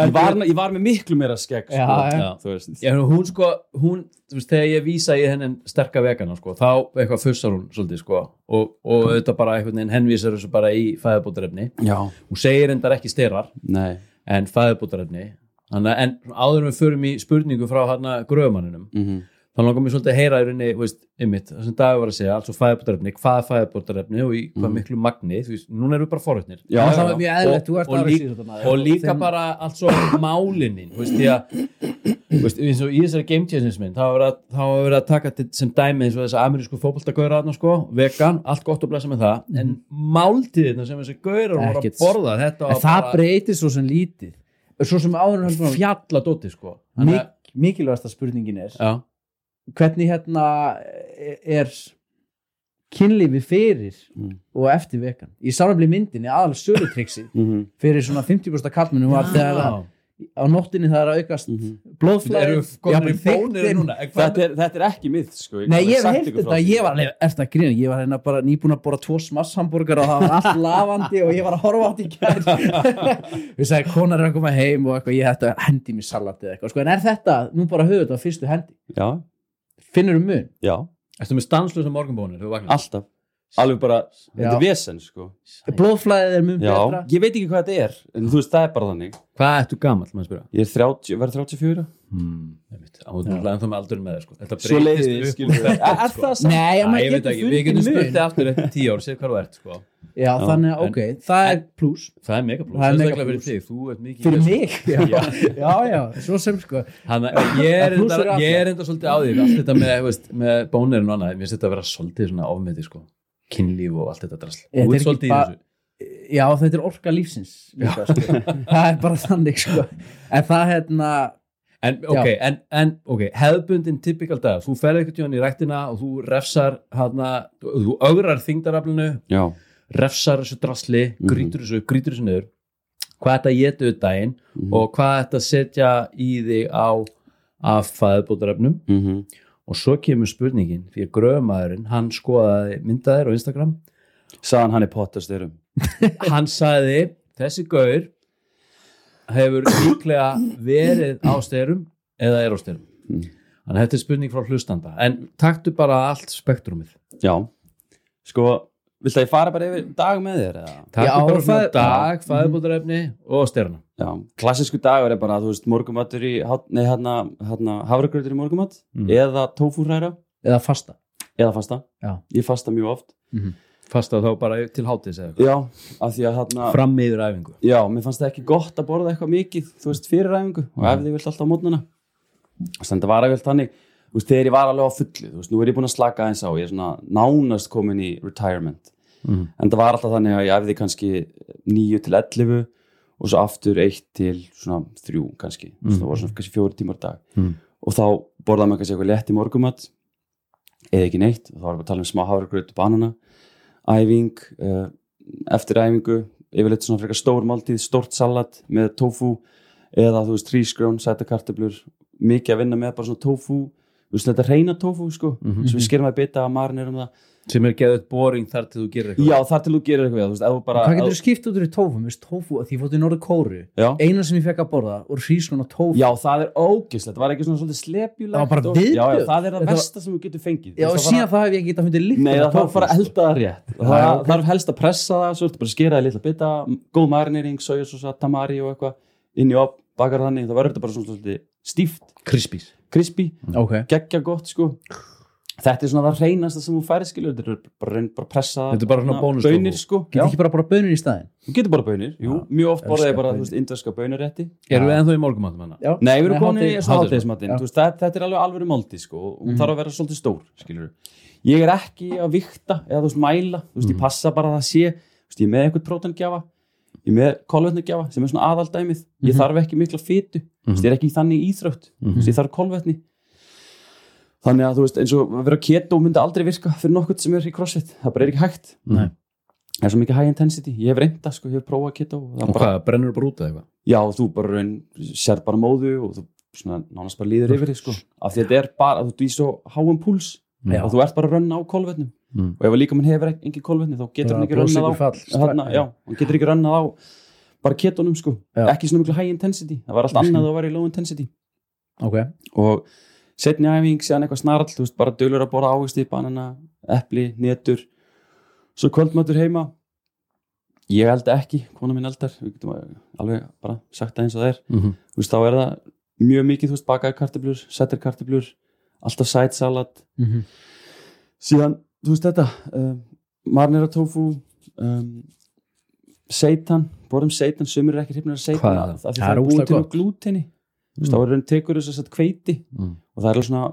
Ég var, ég var með miklu meira skegg, sko, Já, já. þú veist. Já, hún sko, hún, þú veist, þegar ég vísa í hennin sterka vegana, sko, þá eitthvað fussar hún svolítið, sko, og, og auðvitað bara einhvern veginn henvísar þessu bara í fæðabótarefni. Já, Hún segir endar ekki styrar, nei, en fæðabótarefni. En áður við förum í spurningu frá hérna gröfumanninum, mhm, þá langar mér svolítið að heyra í rauninni, þú veist, ymmit, það sem Dagur var að segja, altså fæðabótarefni, hvað er fæðabótarefni og í hvað Mhm. miklu magni, þú veist, núna erum við bara forréttnir. já, það var mjög eðlilegt, þú ert og, aðra líka, síðan þetta og líka bara allt svo málinin þú veist, því að veist, eins og í þessari game changers mynd þá var verið að taka til, sem dæmi eins og þess amerísku fótboltagauðra þarna sko, vegan, allt gott og blessa með það en máltíðina sem þessi að hann fjalla dóti sko. Að- mikilvægasta spurningin er já, hvernig hérna er kynlífi fyrir Mm. og eftir vegan? Í samræfli myndinni aðal sölutriksi Mhm, fyrir svona 50% kallmennu var þegar að á nóttinni það er að aukast í núna? En hvað- Þetta er, þetta er ekki mitt, sko. Nei, ég hef heilt þetta, ég var eftir að grína, ég var hérna bara nýbúin að bora tvo smasshamburger og það var allt lafandi og ég var að horfa átt í kær við sagði, konar er að koma heim og eitthvað, ég hætti að hendi mér salati eða eitthvað, sko, en er þetta, nú bara höfðu þetta á fyrstu hendi, Já, finnur um mun? Já, Ertu með stanslösa morgunbónir, alltaf. Alveg bara, þetta Já. er vesen, sko. blóðflæðið er mun Já, betra ég veit ekki hvað þetta er, en þú veist, það er bara þannig. Hvað ertu gamall, maður spyrja? Ég er 30, verður 34? Hmm, einmitt, áður en þá með aldurinn með þér sko. Þetta Svo breytist leiðið, upp skilur við. þetta, Er sko. það samt? Nei, ég veit ekki, við getum spurt þið aftur eftir tíu ár, séð hvað þú ert sko. Já, þannig að, en- ok, það er pluss Það er mega pluss, Það er mega sérstaklega fyrir þig, þú ert mikið fyrir mig, já, já, já, svo sem sko Þannig að ég er Það enda, er svolítið á því allt þetta með, með bónirinn og annað, mér þetta að vera svolítið svona ofmeti sko, kynlíf og allt þetta drasl. Þetta Þú er ert ekki svolítið í bara- þessu. Já, þetta er orka lífsins líka, sko. það er bara þannig sko. en það hérna En, ok, en, en, ok, hefðbundin typikal dag, þú ferði eitthvað tjóðan í ræktina og þú refsar hana, þú ögrar þingdaraflinu Já, refsar þessu drasli, grítur þessu grítur þessu niður hvað þetta getur við daginn Mhm. og hvað þetta setja í þig á af fæðbótarefnum mm -hmm. Og svo kemur spurningin fyrir gröfumæðurinn, hann skoðaði myndaðir á Instagram. Saðan hann er pottastyrum hann sagði þessi gaur hefur líklega verið á styrum eða er á styrum Mm. þannig að þetta er spurning frá hlustanda. En taktu bara allt spektrumið. Já, sko Viltu að ég fara bara yfir dag með þér? Eða? taktu Já, bara svona fæ- dag, fæðbótarefni og styrna klassísku dagur er bara, þú veist, morgumatur í, nei, hérna, hérna, hafragrautur í morgumat Mm. eða tófúræra eða fasta eða fasta. Já. Ég fasta mjög oft. fasta þá bara til hátis eða Já, af því að hérna, fram yfir æfingu já, mér fannst það ekki gott að borða eitthvað mikið, þú veist, fyrir æfingu og ef þið vilt alltaf á mótnana. Þannig að var að vel þannig, þú veist, þegar ég var alveg á fullu, þú veist, nú er ég búin að slaka eins á, ég er svona nánast komin í retirement. Mhm. En það var alltaf þannig að ég æfði kannski 9 til 11 og svo aftur 1 til svona 3 kannski, mm. það voru svona kannski 4 tímar dag Mhm. og þá borðaði maður kannski eitthvað létt í morgumat eða ekki neitt, þá var bara að tala um smá hafragraut og banana, æfing uh, eftir æfingu yfirleitt svona frekar stór máltíð, stórt salat með tofu eða þú veist hrísgrjón, sætakartöflur mikið að vinna með bara svona tofu veist þetta reyna tofu sko. Mhm. sem við skerum að bita að marinerum það. Sem er geðið boring þar til þú gerir eitthvað. Já þar til þú gerir eitthvað þú veist, bara hvað getur þú skipt út úr í tofu, Mér finnst tofu að því ég fótt í norður kóru eina sem ég fekk að borða voru hrísgrón og tofu já það er ógislegt, það var ekki svona svolítið slepjulegt Það og- já, já, það er það Þetta versta sem þú getur fengið. Já, og veist, síðan það hef ég ekki getað fundið líkt Nei, það þarf bara að elda það rétt. Og það þarf helst að pressa það svo ertu bara að skera það litla bita góð marinering, sojasósa, tamari og eitthvað inn í op, bakar þannig, það verður þetta bara svona svolítið stíft, krispís. Krispi ok, geggja gott sko. Þetta er svona það reynasta sem þú færi skilur þetta er bara, bara pressa Þetta er bara svona na, bónustofu. bönir sko, já, getur ekki bara bara bönir í staðin þú getur bara bönir jú, mjög oft borða elska ég bara, þú veist, indverska bönirrétti erum við ennþá í morgumatum hana já, Nei, við erum komin í hátegismatinn þetta, er alveg alveg málti sko og hún þarf að vera svolítið stór, skilur ég er ekki að vikta eða þú veist mæla þú veist, ég passa bara að það sé þú veist, ég með eitthvað prótangjafa ég er með kolvetnugjafa sem er svona aðaldæmið. Ég þarf ekki mikla fytu þú veist, ég er ekki þannig íþrótt. Þú veist, ég þarf kolvetni. Þannig að þú veist, eins og að vera keto myndi aldrei virka fyrir nokkurt sem er í crossfit. Það bara er ekki hægt. Nei. það er svo mikið high intensity, ég hef reynda sko, ég hef prófað keto og og bara hvað, brennur bara út eða eitthvað? Já, þú bara raun, sér bara móðu og þú svona, nánast bara líður yfir því sko. af því að þetta er bara, þú ert í svo háum púls. Já. og þú ert bara að rönna á kolvetnum Mm. og ef að líka mann hefur engin kolvetni þá getur hann ekki rönnað á þarna, já, hann getur ekki rönnað á bara ketonum sko, Já. ekki svona miklu high intensity. Það var allt annað að vera í low intensity. Ok, og setni æfing séðan eitthvað snarall, þú veist, bara dölur að borða ávisti, banana, epli, netur svo kvöldmatur heima. Ég elda ekki, kona mín eldar við getum alveg bara sagt það eins og það er. Mhm. þú veist, þá er það mjög mikið, þú veist, bakaði kartöflur, settir kartöflur alltaf sætsalat Mhm. síðan, þú veist þetta uh, marnera tofu um, seitan, borðum seitan sumir er ekki hrifnir að seitan Hvað er af- það? því Það það er búið ógeðslega til glúteni þú veist, þá er raun tekur þess að kveiti Mm. og það er svona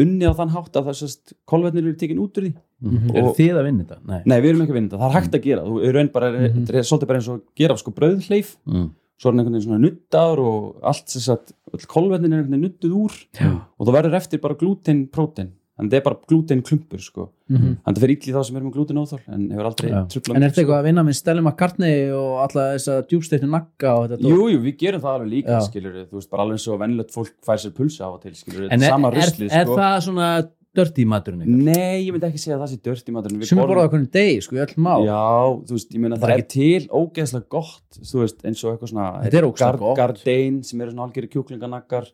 unni á þann hátt að það sérst kolvetnir eru tekin út úr því Mhm. Og- eru þið að vinna þetta? nei nei, við erum ekki að vinna þetta, það er hægt að gera þú er raun bara, Mhm. þetta er svolítið bara eins og að gera sko brauðhleif, mm. svo er hann einhvern veginn svona nuttaður og allt þess að öll kolvetnin er einhvern veginn nuttuð úr Já. og það verður eftir bara glúten prótein þannig það er bara glúten klumpur sko. Mhm. þannig það fer illa í þá sem er með glúten óþól en hefur aldrei Já. truflað en er þetta eitthvað að vinna með Stelli McCartney og alla þess að djúbsteittu nakka þetta dót? Jú, við gerum það alveg líka, þú veist, bara alveg eins og venjulegt fólk fær sér pulsa á og til, skilur en er, sama er, ruslið, er sko. það svona dirty maturinn ykkar? Nei, ég myndi ekki segja að það sé dörst í maturinn sem er borðað okkur degi, sko, í öll má Já, þú veist, ég meina Það það er er til ógeðslega gott, þú veist, eins og eitthvað svona Þetta er. Gardein sem eru svona algjörði kjúklinganaggar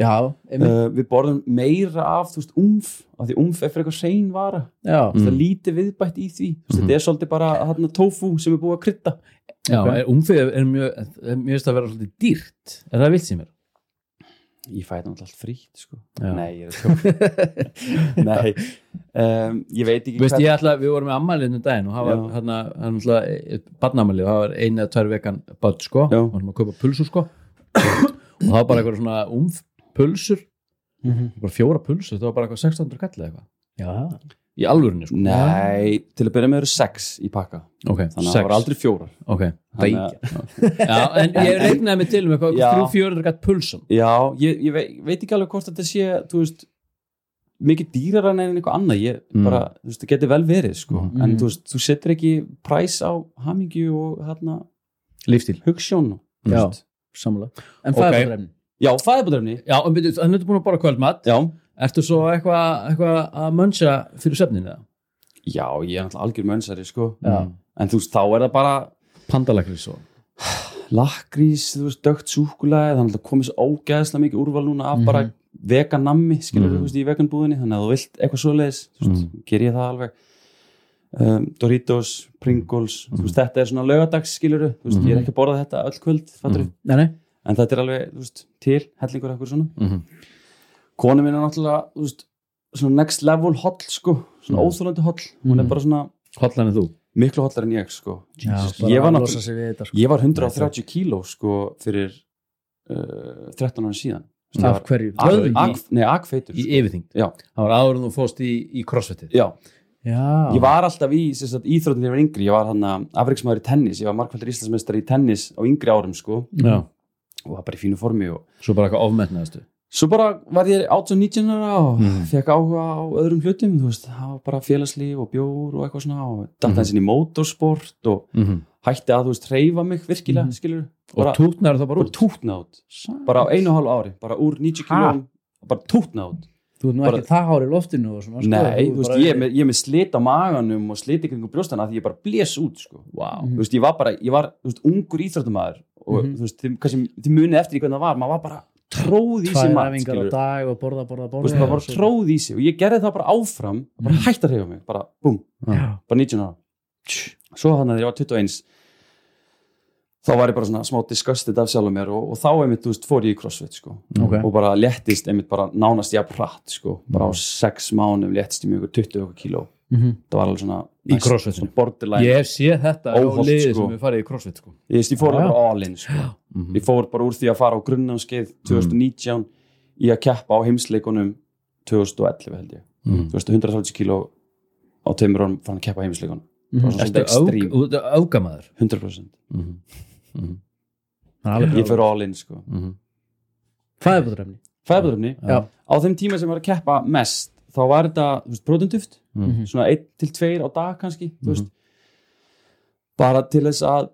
já, uh, Við borðum meira af, þú veist, umf af því umf er fyrir eitthvað sein vara. Já, mm. það er lítið viðbætt í því. Þú veist, þetta er svolítið bara þarna tofu sem er búið að krydda. Já, Ok. er umfið er mjög er mjög veist að vera svolítið dýrt. Er það vilt sem er? Ég fæ þetta náttúrulega allt frítt, sko. Já. Nei, ég er að tjóka. Nei, um, ég veit ekki Veist, ég ætla, við vorum með ammælinu daginn og það var hérna, hann ætla barnamæli og það var einu eða tvær vekan börn sko, og hann var að kaupa pulsur sko. Og það var bara eitthvað svona umf pulsur, Mhm. bara fjóra pulsur það var bara eitthvað 1600 kall eða eitthvað já. í alvörinni sko Nei, til að byrja með eru sex í pakka ok, Þannig að það var aldrei fjórar ok, Þannig að- já, en ég reiknaði mig til með eitthvað Já. 300-400 kall pulsum Já, ég, ég veit, veit ekki alveg hvort þetta sé þú veist mikið dýrar en eitthvað annað ég Mm. bara, þú veist, það getur vel verið sko. Mhm. en þú veist, þú setur ekki præs á hamingju og hérna lífstíl hugssjón þú Já. veist. sammála en Ok. fæðabóðrefni já, fæðabóðrefni Já, en byrju, þannig ertu búin að bora kvöldmat. Já, Ertu svo eitthvað eitthva að mönsa fyrir söfninu eða? já, ég er náttúrulega algjör mönnsari sko. Já. en þú veist, þá er það bara Pandalakris og lakrís, þú veist, dögt súkulega þannig að komið svo ógeðslega mikið úrval núna af bara vegan nammi skilur Mhm. þú veist, í veganbúðinni, þannig að þú vilt eitthvað svoleiðis, þú veist, ger ég það alveg. Um, Doritos Pringles, þú veist, þetta er svona lögadags skilur þú veist, ég er ekki að borða þetta öll kvöld fattur, nei, nei, en þetta er alveg, veist, til hellingur eitthvað svona. Mhm. kona mín er náttúrulega, veist svona next level holl, sko. Svona Mhm. óþólandi holl, hún er bara svona Hollan er þú? miklu hollar en ég, sko. Já, ég var þetta sko. Ég var 130 kíló sko fyrir uh, 13 ára síðan. Af hverju, Nei, akfeitur Í sko. yfirþyngd? Já, Það var áður en þú fóst í, í crossfitið? Já, já, ég var alltaf í sem sagt, íþróttin þegar ég var yngri, ég var hann að afriksmaður í tennis, ég var markvældur íslandsmeistar í tennis á yngri árum sko. Já, og var bara í fínu formi og svo bara eitthvað ofmetnaðastu svo bara var ég 18-19 ára og Mhm. fekk áhuga á öðrum hlutum, þú veist, það var bara félagslíf og bjór og eitthvað svona og datt Mhm. hans inn í motorsport og mm -hmm. hætti að þú veist, reyfa mig virkilega, Mhm. skilur Og tútnar það bara bara út tútna út bara á einu og hálfu ári, bara úr 90 kílóum bara tútna út þú ert nú bara- ekki það hár í loftinu og svona, sko, Nei, þú veist, bara- ég er með, ég er með slit á maganum og slit í kringum brjóstana því ég bara blés út, sko. Vá Þú veist, ég var bara, ég var, þú veist, ungur íþróttumæður og Mhm. þú veist, þið, munið eftir í hvernig það var, maður var bara tróð í sig á skilur. dag og borða, borða, borða veist, maður bara og svo- tróð í sig og ég gerði það bara áfram, bara hætti að reyfa mig, bara, búm, Já. bara 19 ára. Svo hann að ég var 21, þá var ég bara svona smá disgusted af sjálfum mér og, og þá einmitt, þú veist, fór ég í crossfit, sko. Ok. og bara léttist einmitt bara nánast ég að pratt sko, bara á sex mánum léttist ég mjög 20 okkur kíló Mhm. það var alveg svona Í crossfitinu? Ég hef séð þetta á Óhollt, liði sko. sem við farið í crossfit sko. ég, ég fór bara all in sko. Mhm. ég fór bara úr því að fara á grunnámskeið 2019 í að keppa á heimsleikunum 2011 held ég þú veist 130 kíló á tveimur árum fann að keppa á heimsleikunum Mhm. 100% Mhm. Mhm. Er alveg ég brjálæði. fyrir all in sko fæðabóðrefni fæðaböðröfni, Já. á þeim tíma sem ég var að keppa mest þá var þetta, þú veist, prótunduft Mhm. svona 1 til 2 á dag kannski þú veist bara til þess að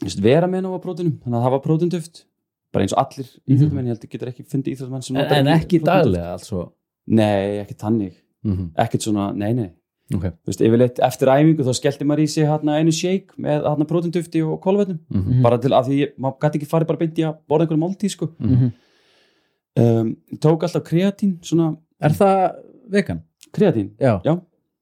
þú veist, vera með ná á prótunum þannig að það var prótunduft bara eins og allir íþjóttumenn, ég held að getur ekki fundið íþjóttumenn sem En, nota en ekki daglega altså. nei, ekki tannig, Mhm. ekkert svona nei, nei, Ok þú veist, yfirleitt eftir æfingu þá skellti maður í sig hérna einu shake með hérna prótundufti og kolvetnum Mhm. bara til að því ég, maður gæti ekki farið bara beint í að borða einhverjum máltíð sko Mhm. um, tók alltaf kreatín, svona Er það vegan? Kreatín, Já, Já.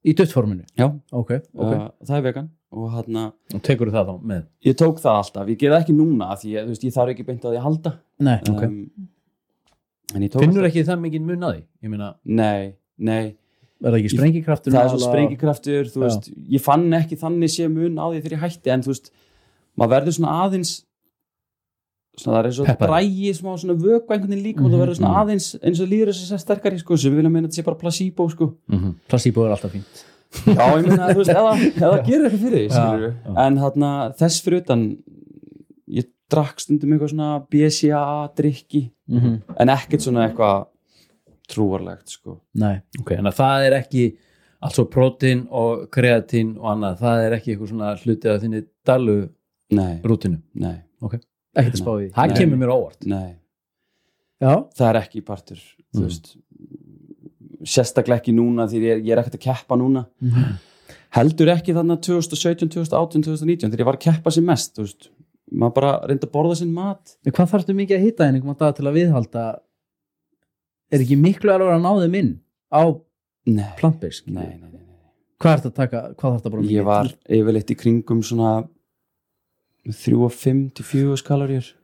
Í duttforminu? já, Ok, ok Uh, það er vegan og hérna Og tekur það þá með ég tók það alltaf, ég gerði ekki núna því ég, þú veist, ég þarf ekki beint að því að halda Nei, Ok. um, ég tók Finnur ekki það mikið mun að því? Ég meina nei, nei, er það ekki sprengikraftur? það er svo sprengikraftur þú veist, ég fann ekki þannig sé mun á því þegar ég hætti en þú veist, maður verður svona aðeins svona það er eins og drægi smá svona vöku einhvern veginn líka og það verður svona aðeins eins og líður þess að sterkari sko, sem við viljum meina að þetta sé bara placebo sko. Mhm. Placebo er alltaf fínt. Já, ég meina, þú veist, eða, eða gerir eitthvað fyrir því, skilur já. En þarna, þess fyrir utan, ég drakk stundum eitthvað svona BCA-drykki, mm en ekkert svona eitthvað trúarlegt, sko. Nei, Ok, en að það er ekki altså prótín og kreatín og annað, það er ekki eitthvað svona hluti af þinni dalu Nei, rútinu nei, ekkert spá í Það kemur mér á óvart. Nei, Já, það er ekki partur, Mm. sérstaklega ekki núna því ég ég er ekkert að keppa núna. Heldur ekki þannig 2017, 2018, 2019 þegar ég var að keppa sem mest, veist, maður bara reyndi að borða sinn mat. En hvað þarfstu mikið að hitta einhverjum á dag til að viðhalda? Er ekki miklu alveg að ná þeim inn á plantbeisk hvað þetta að taka, hvað þarf þetta bara mikið ég var yfirleitt í kringum svona 3 og 5 til 4 kaloríur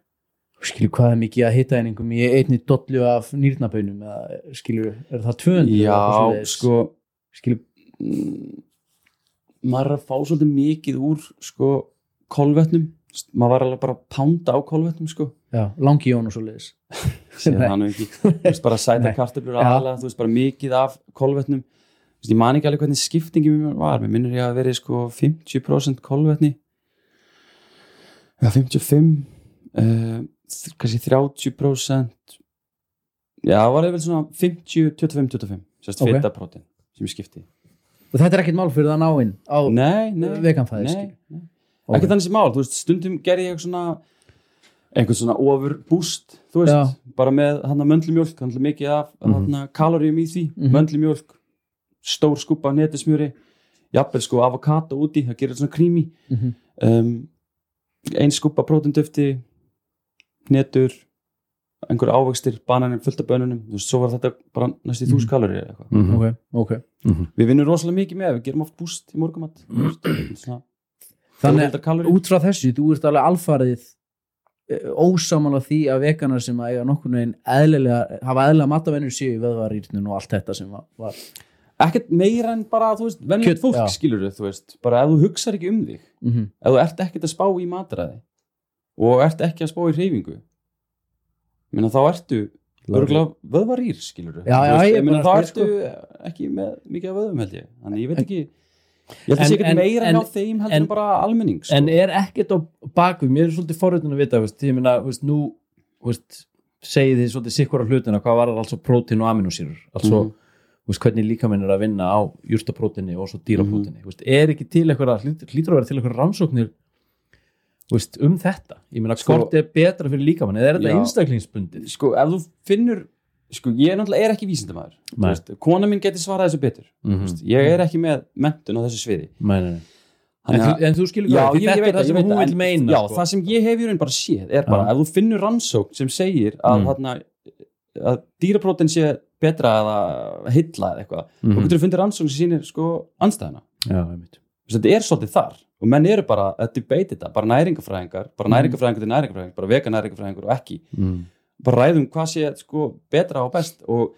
skilju hvað er mikið að hitta einhverjum í einni dollu af nýrnabönum skilju, er það 200 já, sko skilju, mm, maður er að fá svolítið mikið úr sko kolvetnum. Maður var alveg bara að pánda á kolvetnum sko. Já, langi jón og svo leiðis Sér það nú ekki, þú veist bara sæta Já. aðalega, þú veist bara mikið af kolvetnum. Þú veist, ég man ekki alveg hvernig skiptingi mér var, mér minnur ég að verið sko 50% kolvetni já 55 uh, kannski 30% já það var eða svona 50, 25, 25 sérst Ok. okay. fitaprótin sem ég skipti og þetta er ekkert mál fyrir það að ná inn á nei, nei, veganfæði nei, skilur. nei. Ok. ekki þannig sem mál, þú veist, stundum gerði ég svona einhvern svona ofur búst þú veist, Já. bara með hann að möndlumjólk, hann er mikið af mm -hmm. kaloríum í því, Mhm. möndlumjólk stór skúpa af netismjöri jafnvel sko avokado úti, það gerir svona krími Mhm. um, ein skúpa prótundöfti netur einhver ávextir, bananum, fullt af bönunum þú veist, svo var þetta bara næstu Mhm. þús kalóri eða eitthvað Mhm. ok, ok við vinnum rosalega mikið með, við gerum oft búst í morgumat svona þannig 400 kaloríur. út frá þessu, þú ert alveg alfarið ósamála því að veganar sem að eiga nokkurnu einn eðlilega, hafa eðlilega matavennur séu í veðvarýrnum og allt þetta sem var, var. Ekkert meira en bara, þú veist, venjulegt Kjöt, fólk já. skilur þú veist, bara ef þú hugsar ekki um þig Mm -hmm. ef þú ert ekkert að spá í matræði og ert ekki að spá í hreyfingu minna þá ertu örgulega vöðvarýr skilur Já, já, ég er minna, þá ertu spila, ekki með mikið vöðum held ég þannig ég veit ekki ég held að sé En- ekki en- meira en- en, á þeim heldur en- en bara almenning sko. en er ekkert á baku mér er svolítið forröndin að vita veist, ég meina, veist, nú veist, segið þið svolítið sikkura hlutina hvað var það altså prótín og aminosýrur altså Mhm. Veist, hvernig líkaminn er að vinna á júrtaprótinni og svo dýraprótinni Mhm. veist, er ekki til eitthvað hlýtur að vera til eitthvað rannsóknir veist, um þetta ég meina Sko- hvort er betra fyrir líkaminn eða er þetta einstaklingsbundið sko, ef þú finnur sko, ég náttúrulega er ekki vísindamæður Nei. veist, kona mín geti svarað þessu betur mm mm. ég er ekki með mentun á þessu sviði nei, nei, nei. En, Þannig þú, en þú skilur hvað, þetta er það sem hún vil en- meina Já, sko. það sem ég hef í raun bara séð er bara, ef þú finnur rannsókn sem segir að, Mm. mm. að dýraprótin sé betra eða hylla eða eitthvað, Mhm. þá getur þú fundið rannsókn sem sýnir sko anstæðina. Þetta er svolítið þar og menn eru bara að debate þetta, bara næringafræðingar, bara Mm. næringafræðingar til næringafræðingar, bara vega næringafræðingar og ekki. Mm. Bara ræðum hvað sé sko betra og best og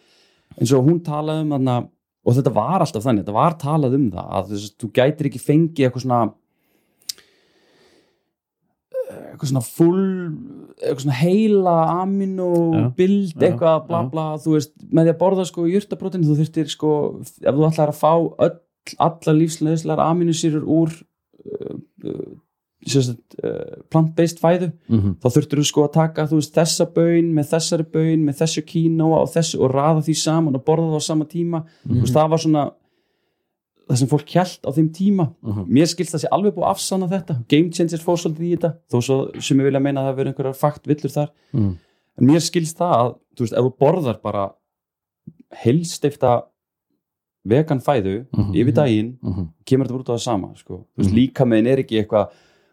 eins og hún talaði um þarna, og þetta var alltaf þannig, þetta var talað um það að þú gætir ekki fengið eitthvað svona eitthvað svona full eitthvað svona heila amino Já, bild, já, eitthvað bla bla þú veist, með því að borða sko jurtabrótin þú þurftir sko, ef þú ætlar að fá öll, alla lífsleðislegar aminosýrur úr uh, uh, sérst, uh, plant-based fæðu Mm þá þurftir þú sko að taka þú veist, þessa baun með þessari baun með þessu kínoa og þessu og raða því saman og borða það á sama tíma. Þú veist, það var svona það sem fólk hjælt á þeim tíma Mhm. mér skilst það sé alveg búið að afsanna þetta Game Changers fór svolítið í þetta þó svo sem ég vilja meina að það verið einhverjar fakt villur þar Mm. en mér skilst það að þú veist, ef þú borðar bara heilstifta vegan fæðu Mhm. yfir daginn Mhm. kemur þetta út á það sama sko. veist, Mhm. líka meginn er ekki eitthvað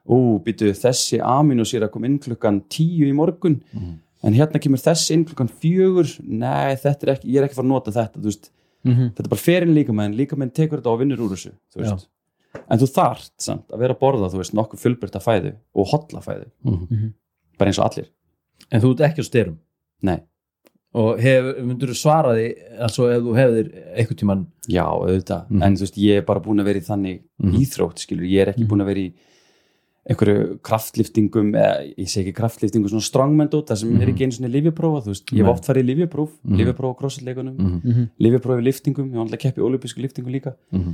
ó, býtu þessi aminosýra kom inn klukkan tíu í morgun Mhm. en hérna kemur þessi inn klukkan fjögur nei, þetta er ekki, ég er ekki að fara að nota þetta þú veist, Mhm. þetta er bara ferinn líka meginn líka meginn tekur þetta og vinnur úr þessu þú en þú þarft samt að vera að borða þú veist, nokkuð fullbyrta fæðu og hotla fæðu Mhm. bara eins og allir en þú ert ekki á styrum nei, og myndur þú svara því altså ef þú hefðir einhvern tíman já, auðvitað Mhm. en þú veist, ég er bara búin að vera í þannig Mhm. íþrótt, skilur, ég er ekki Mhm. búin að vera í einhverju kraftliftingum eða ég segi ekki kraftliftingum, svona strongman dót, það sem er Mhm. ekki einu svona livjaprófa, þú veist, ég hef oft farið í livjapróf, Mhm. livjapróf á crossfit-leikunum mm -hmm. livjapróf í liftingum, ég var alltaf að keppi í olympisku liftingu líka Mhm.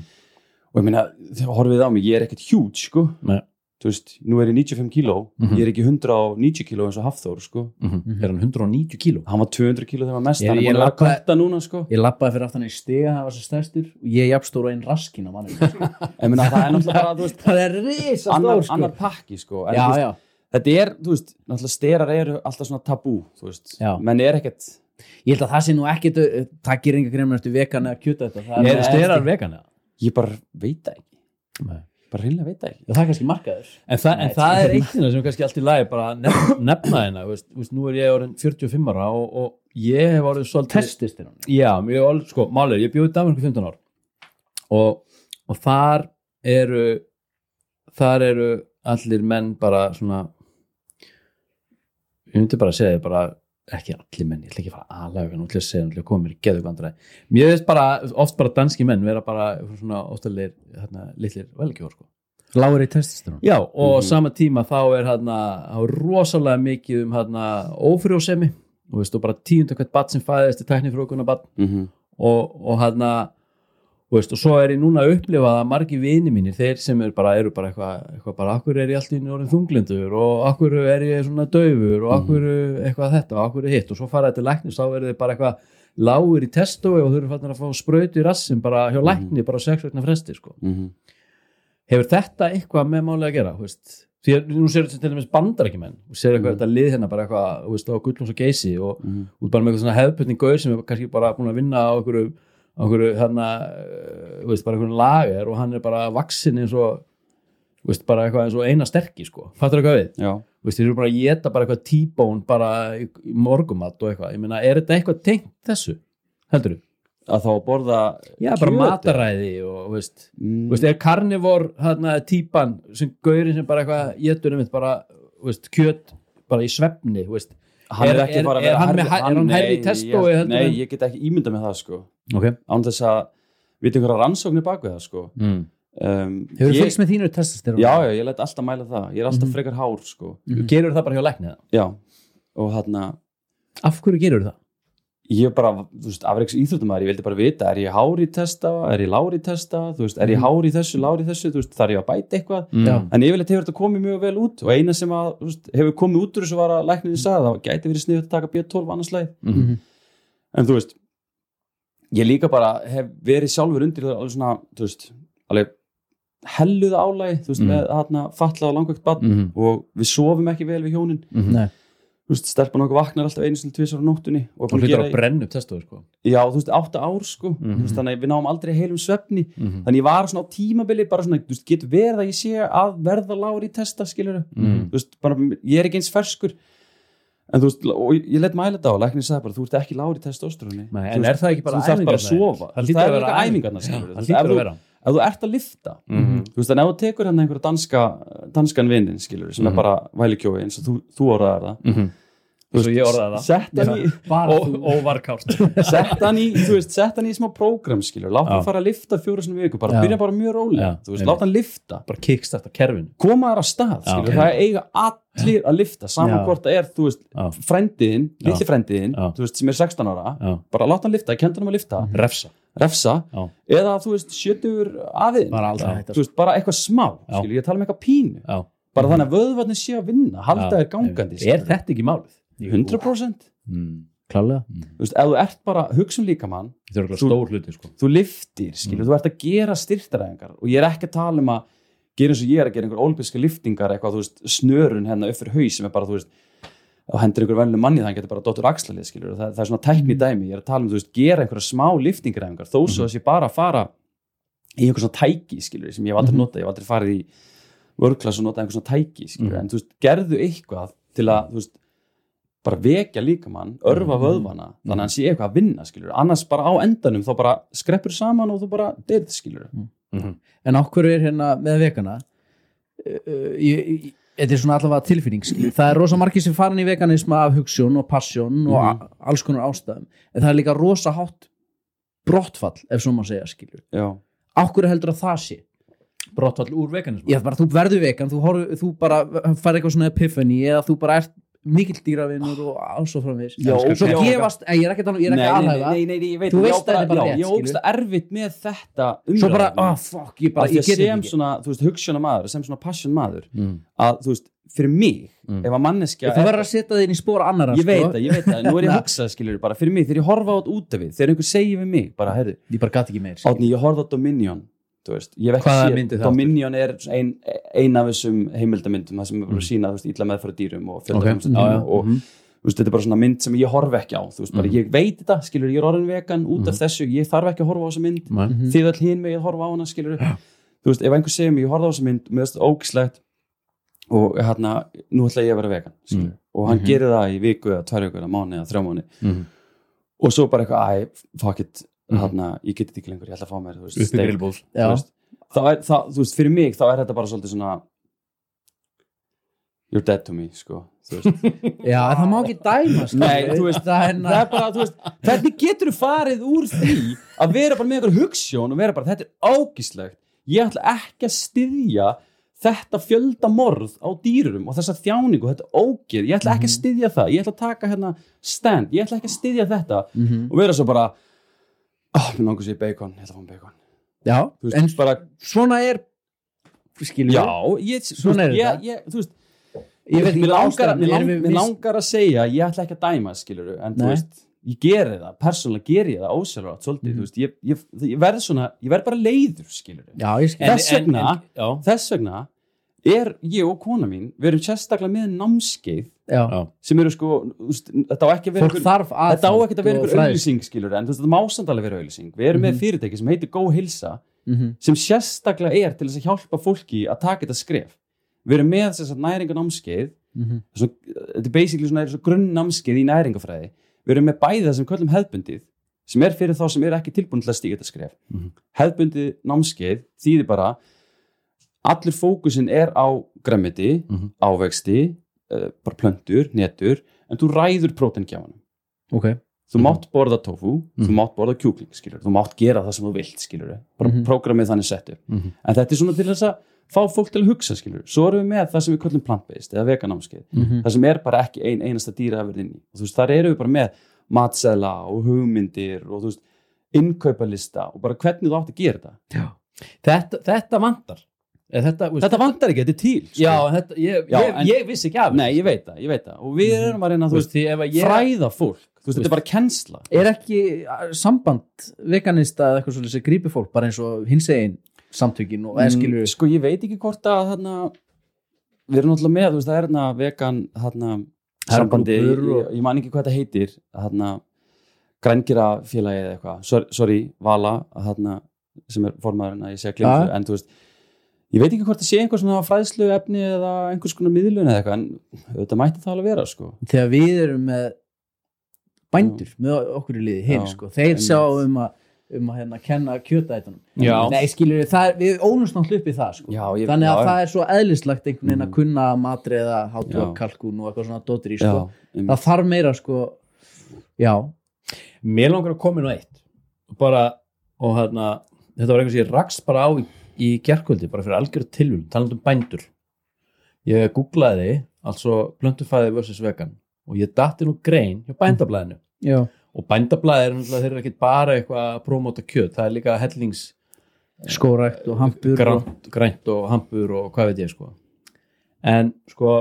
og ég meina, þegar horfið á mig, ég er ekkert hjút, sko Nei. Þú veist, nú er ég 95 kíló Mhm. ég er ekki 190 kíló eins og Hafþór, sko Mhm. er hann 190 kíló hann var 200 kíló þegar hann var mest, Ég- hann ég kvarta núna, sko ég lappaði fyrir aftan í stiga, það var svo stærstur og ég jafnstóra einn raskin á mannum sko. ég meina, það er náttúrulega bara, þú veist það er risa annar, stór sko. annar pakki, sko en, já, veist, já, þetta er, þú veist, náttúrulega sterar eru alltaf svona tabú, þú veist, Já. menn er ekkert ég held að það sé nú uh, það gerir enga greið með vegan eða kjöta þetta það Ég er er eftir- vegan eða ég bara veit það ekki, Nei. Bara reynilega veit það ekki það er kannski markaður en, það, en Nei, það sko. er eitt sem kannski allt í lagi bara að nefna, hérna veist, veist, nú er ég orðin 45 ára og, og ég hef orðið svolítið Testist hann Já, er alveg, sko, málir, ég bjóði í Danmarku 15 ár og, og þar eru þar eru allir menn bara svona ég myndi bara að segja bara ekki allir menn, ég ætla ekki að fara aðlega nú ætla ég að segja, að koma mér í geðu vandræði mér veist bara, oft bara danski menn vera bara svona oftalir hérna, litlir velgjór, sko. Lágur í testist þér hann Já, og sama tíma þá er hérna, er rosalega mikið um hérna ófrjósemi. Og veist, og bara tíundu hvert bat sem fæðist er tæknifrjókuna bat mm -hmm. og, og hérna og, veist, og svo er ég núna að upplifa að margi vini mínir, þeir sem er bara, eru bara eitthvað, eitthvað bara, akkur er ég allt í einu orðin þunglindur og akkur er ég svona daufur og akkur eitthvað þetta og akkur er hitt og svo fara þetta læknis þá eru þeir bara eitthvað lágur í testói og þau eru fannir að fá sprautu í rassin bara hjá lækni, bara á sex vegna fresti sko. Mhm. hefur þetta eitthvað með máli að gera veist? því að nú sér þetta til dæmis bandarækjumenn og sér eitthvað þetta lið hérna bara eitthvað á gullum og geysi og Mhm. út bara með eitthvað svona hefðputning gauð sem er kannski bara búin að vinna á einhverju, einhverju hérna, eh, veist, bara einhverju lager og hann er bara vaksin eins og veist, bara eitthvað eins og eina sterki sko. fattur eitthvað við? Já, Þú veist, þeir eru bara að geta bara eitthvað tíbón bara í, í morgumat og eitthvað ég meina, er þetta eitthvað tengt þessu? heldur þú? að þá að borða Já, bara kjöt, mataræði og, veist Mm, veist, er karnivor hérna, típan sem gaurin sem bara eitthvað getur um bara, þú veist, kjöt bara í svefni, veist hann er, er- ekki bara að er vera hann er hann hærri í nei, testói Nei, en- ég get ekki ímynda með það sko Ok án þess að við einhverja rannsóknir bak við það sko mm. um, Hefur þú ég, fylgst með þínu testosterón? Já, já, ég læt alltaf mæla það Ég er alltaf Mhm. frekar hár sko Gerur það bara hjá læknið? Já, og hérna Af hverju gerur það? Ég bara, þú veist, afreiks íþróttumæður ég vildi bara vita, er ég hár í testa er ég lár í testa, þú veist, er ég hár í þessu lár í þessu, þú veist, þarf ég að bæta eitthvað? Mm. En yfirleitt hefur þetta komið mjög vel út og eina sem að, þú veist, hefur komið út úr þessu var að læknirinn sagði, það gæti verið sniðut að taka B12 annars leið, Mhm. en þú veist ég líka bara hef verið sjálfur undir alveg svona, þú veist alveg helluða álægi, þú veist, Mhm. með hérna Mhm. Mhm. Þú veist, stelpan okkur vaknar alltaf einu sinni tvisar á nóttunni og að hlutur brenna upp testoðu sko já, þú veist, átta ár sko Mhm. þú veist, þannig að við náum aldrei heilum svefni Mhm. þannig ég var svona á tímabili bara svona, veist, getur verið að ég sé að verða lágur í testa, skilur Mhm. þú veist, bara, ég er ekki eins ferskur en þú veist, og ég, ég let mæla þetta á læknir sagði bara, þú ert ekki lágur í Nei, Þú en er það ekki bara þú þarf bara að sofa Það er líka æfing- Já, að þú ert að lifta Mhm. þú veist, en ef þú tekur hann einhverja danska danskan vinnin, skilur, sem Mhm. er bara vælikjói eins og þú, þú orðaðar það Mhm. Þú veist, ég orðaði það sett hann í Óvarkárt sett hann í, þú veist, sett hann í smá prógram skilur, láta Já. hann fara að lifta fjóra sinni í viku, bara Já. byrja bara mjög rólega Já, þú veist, láta hann lifta Bara kickstart á kerfinu koma þær á stað, Já. skilur, það eiga allir að lifta, saman Já. hvort það er þú veist, Já. frændiðin, Já. litli frændiðin Já. þú veist, sem er 16 ára Já. bara láta hann lifta, Refsa Já. eða þú veist, sjötur afiðin, Bara bara eitthvað smá Já. skilur, ég tala um eitthvað pínu. Já. bara þannig að vöðvarnir sé að vinna, halda þér gangandi Er þetta ekki málið? 100% Mm. Klálega. Þú veist, ef þú ert bara, hugsa um er okkur Þú- stór hluti sko. þú liftir, skilur, þú ert að gera styrtaræðingar og ég er ekki að tala um að gera eins og ég er að gera einhver ólípiska liftingar eitthvað, þú veist, snörun hérna upp fyrir haus sem er bara, þú veist, og hendur einhver venlu manni það getur bara dottur axlalið, skilur það, það er svona tækni dæmi, ég er að tala um, þú veist, gera einhverja smá liftingaræðingar, þó svo þessi bara að fara í einhver svona tæki, skilur sem ég hef aldrei notað, ég hef aldrei farið í vörklass og notað einhver svona tæki, skilur Mhm. en þú veist, gerðu eitthvað til að, þú veist bara vekja líkamann, örfa vöðvana þannig að hann sé eitthvað að vinna, skilur annars bara á endanum þá bara skreppur saman og þú bara deyrð, skilur En Þetta er svona allavega tilfinning skilur. Það er rosa margir sem farin í veganisma af hugssjón og passjón og Mhm. a- alls konar ástæðum en það er líka rosa hátt brottfall ef svo má segja skilur já, Á hverju heldur að það sé? Brottfall úr veganism Já, bara þú verður vegan, þú, horf, þú bara fær eitthvað svona epiphany eða þú bara ert mikill dýravinur og alls og framvegis ég er ekki er aðhæfa nei, nei, nei, ég veit Þú ég veist að þetta er bara rétt, ég ógst að erfitt með þetta Svo bara, umræðuefni. ah, fuck, ég bara, Af því ég að get sem ekki svona, þú veist, hugssjóna maður sem svona passion maður Mm. að, þú veist, fyrir mig Mm. ef að manneskja Þú verður að setja þig inn í spóra annara ég veit sko. það, ég veit það, nú er ég Na. að hugsa skilur bara fyrir mig, þegar ég horfa á þetta út af við þegar einhver segir við mig, bara, heyrðu, Ég bara gæti ekki meir skilur. Átni, ég horfði á Dominion veist, ég er það? Dominion er ein, ein af þessum heimildamyndum það sem er bara að sína, þú veist, illa meðfæra dýrum og Ok, fjöldaframsættum já, já, og mhm. þú veist, þetta er bara svona mynd sem ég horfi ekki á veist, bara Mhm. ég veit þetta, skilur, ég er orðin vegan út af þessu, ég þarf ekki að horfa á þessa mynd. Mhm. þið all hinn mig að horfa á hana, skilur veist, ef einhver segir mig, ég horfði á þessa mynd finnst það ógislegt og hérna, nú ætla ég að vera vegan skilur, og hann gerir það í viku eða tvær viku eða mánu eða þrjá mánu og svo bara eitthvað, æ, fuck it Mhm. hérna, ég geti þetta ekki lengur, ég ætla að fá mér þú veist, steik. Þú veist, þá er, það, þú veist, fyrir mig þá er þetta bara svolítið svona you're dead to me, sko Já, það má ekki dæma skilur. Nei, veist, það er það er bara, þú veist, hvernig getur þú farið úr því að vera bara með einhver hugssjón og vera bara, þetta er ágíslegt ég ætla ekki að styðja þetta fjölda morð á dýrurum og þessa þjáningu, þetta ógeð ég ætla ekki að styðja það, ég ætla að taka hérna stand, ég ætla ekki að styðja þetta Mhm. og vera svo bara oh, mér langar sér bacon, ég ætla að fá bacon. Já, þú veist, en bara, svona er skilur já, ég, þú Svona er veist, ég, þetta. ég, þú veist Ég veit mér langar, ástæðan mér, lang, við langar að segja ég ætla ekki að dæma skilur en þú Nei. veist, ég geri það, persónulega geri ég það ósjálfrátt svolítið, þú veist, ég, ég, ég verð svona ég verð bara leiður, skilur Já, ég skil. Þess vegna- já, þess vegna er ég og kona mín við erum sérstaklega með námskeið Já, sem eru sko, þetta á ekki að vera fólk þarf að þetta á ekki að vera einhver auðlýsing skilur en þetta má samt alveg vera auðlýsing við erum Mhm. með fyrirtæki sem heitir Go Hilsa Mhm. sem sérstaklega er til þess að hjálpa fólki að taka þetta skref við erum með þess að næringanámskeið Mhm. svo, þetta er basically svona, er svona grunnnámskeið í næringafræði við erum með bæði það sem við köllum hefðbundið sem er fyrir þá sem er ekki tilbúin til að stíga þetta skref Mhm. hefðbundið námskeið þýðir bara allur fókusin er á græmiti, Mhm. ávexti uh, bara plöntur, netur en þú ræður prótengjafanum Ok, þú mátt borða tofu, þú Mhm. mátt borða kjúkling skilur, þú mátt gera það sem þú vilt skilur bara Mhm. prógramið þannig sett upp Mhm. en þetta er svona til þess að fá fólk til að hugsa skilur, svo erum við með það sem við köllum plant-based eða veganámskeið, Mhm. það sem er bara ekki ein einasta dýra að verða inn í og þú veist, þar eru við bara með matseðla og hugmyndir og þú veist, innkaupalista og bara hvernig þú átt að gera þetta. Þetta, þetta vantar. Eða þetta, þetta vantar ekki, þetta er til sko. Já, þetta, ég, Já, ég, ég vissi ekki af nei, ég veit það, ég veit það. Og við erum að reyna veist, veist, fræða fólk. Veist, þetta er bara kennsla. er ekki samband veganista eða eitthvað svolítið sem grípi fólk bara eins og hins egin samtökin og eða skilur Mm, sko ég veit ekki hvort að þarna, við erum náttúrulega með það er þarna vegan þarna, sambandi, Hergrúppur ég, og- ég man ekki hvað þetta heitir þarna, grængira félagi eða eitthvað, sorry, Vala þarna, sem er formaðurinn að ég sé að glemja Ja. þessu, en þú veist ég veit ekki hvort það sé einhver svona fræðslu efni eða einhvers konar miðlun eða eitthvað en þetta mætti það alveg vera sko þegar við erum með bændur með okkur í liði Já, sko. þeir einmitt. sjá um að um að hérna kenna kjötaætunum Já. Nei, skilur er, við ónumst náttúrulega upp í það sko. Já, ég- þannig að já, það er svo eðlislagt einhvern veginn að Mhm. kunna matriða, hátua Já. kalkun og eitthvað svona dóttir í já, sko. það þarf meira sko já, Mér langar að koma inn á eitt bara, og hérna þetta var eitthvað sem ég rakst bara á í, í gerkvöldi, bara fyrir algjörð tilvun talandi um bændur. Ég googlaði altså plöntufæði versus vegan og ég datti nú grein hjá bændablaðinu. Já, og bændablaði er þeir eru ekki bara eitthvað að prómóta kjöt, það er líka hellings skórækt og hampur og, grænt, og hampur og hvað veit ég sko. En sko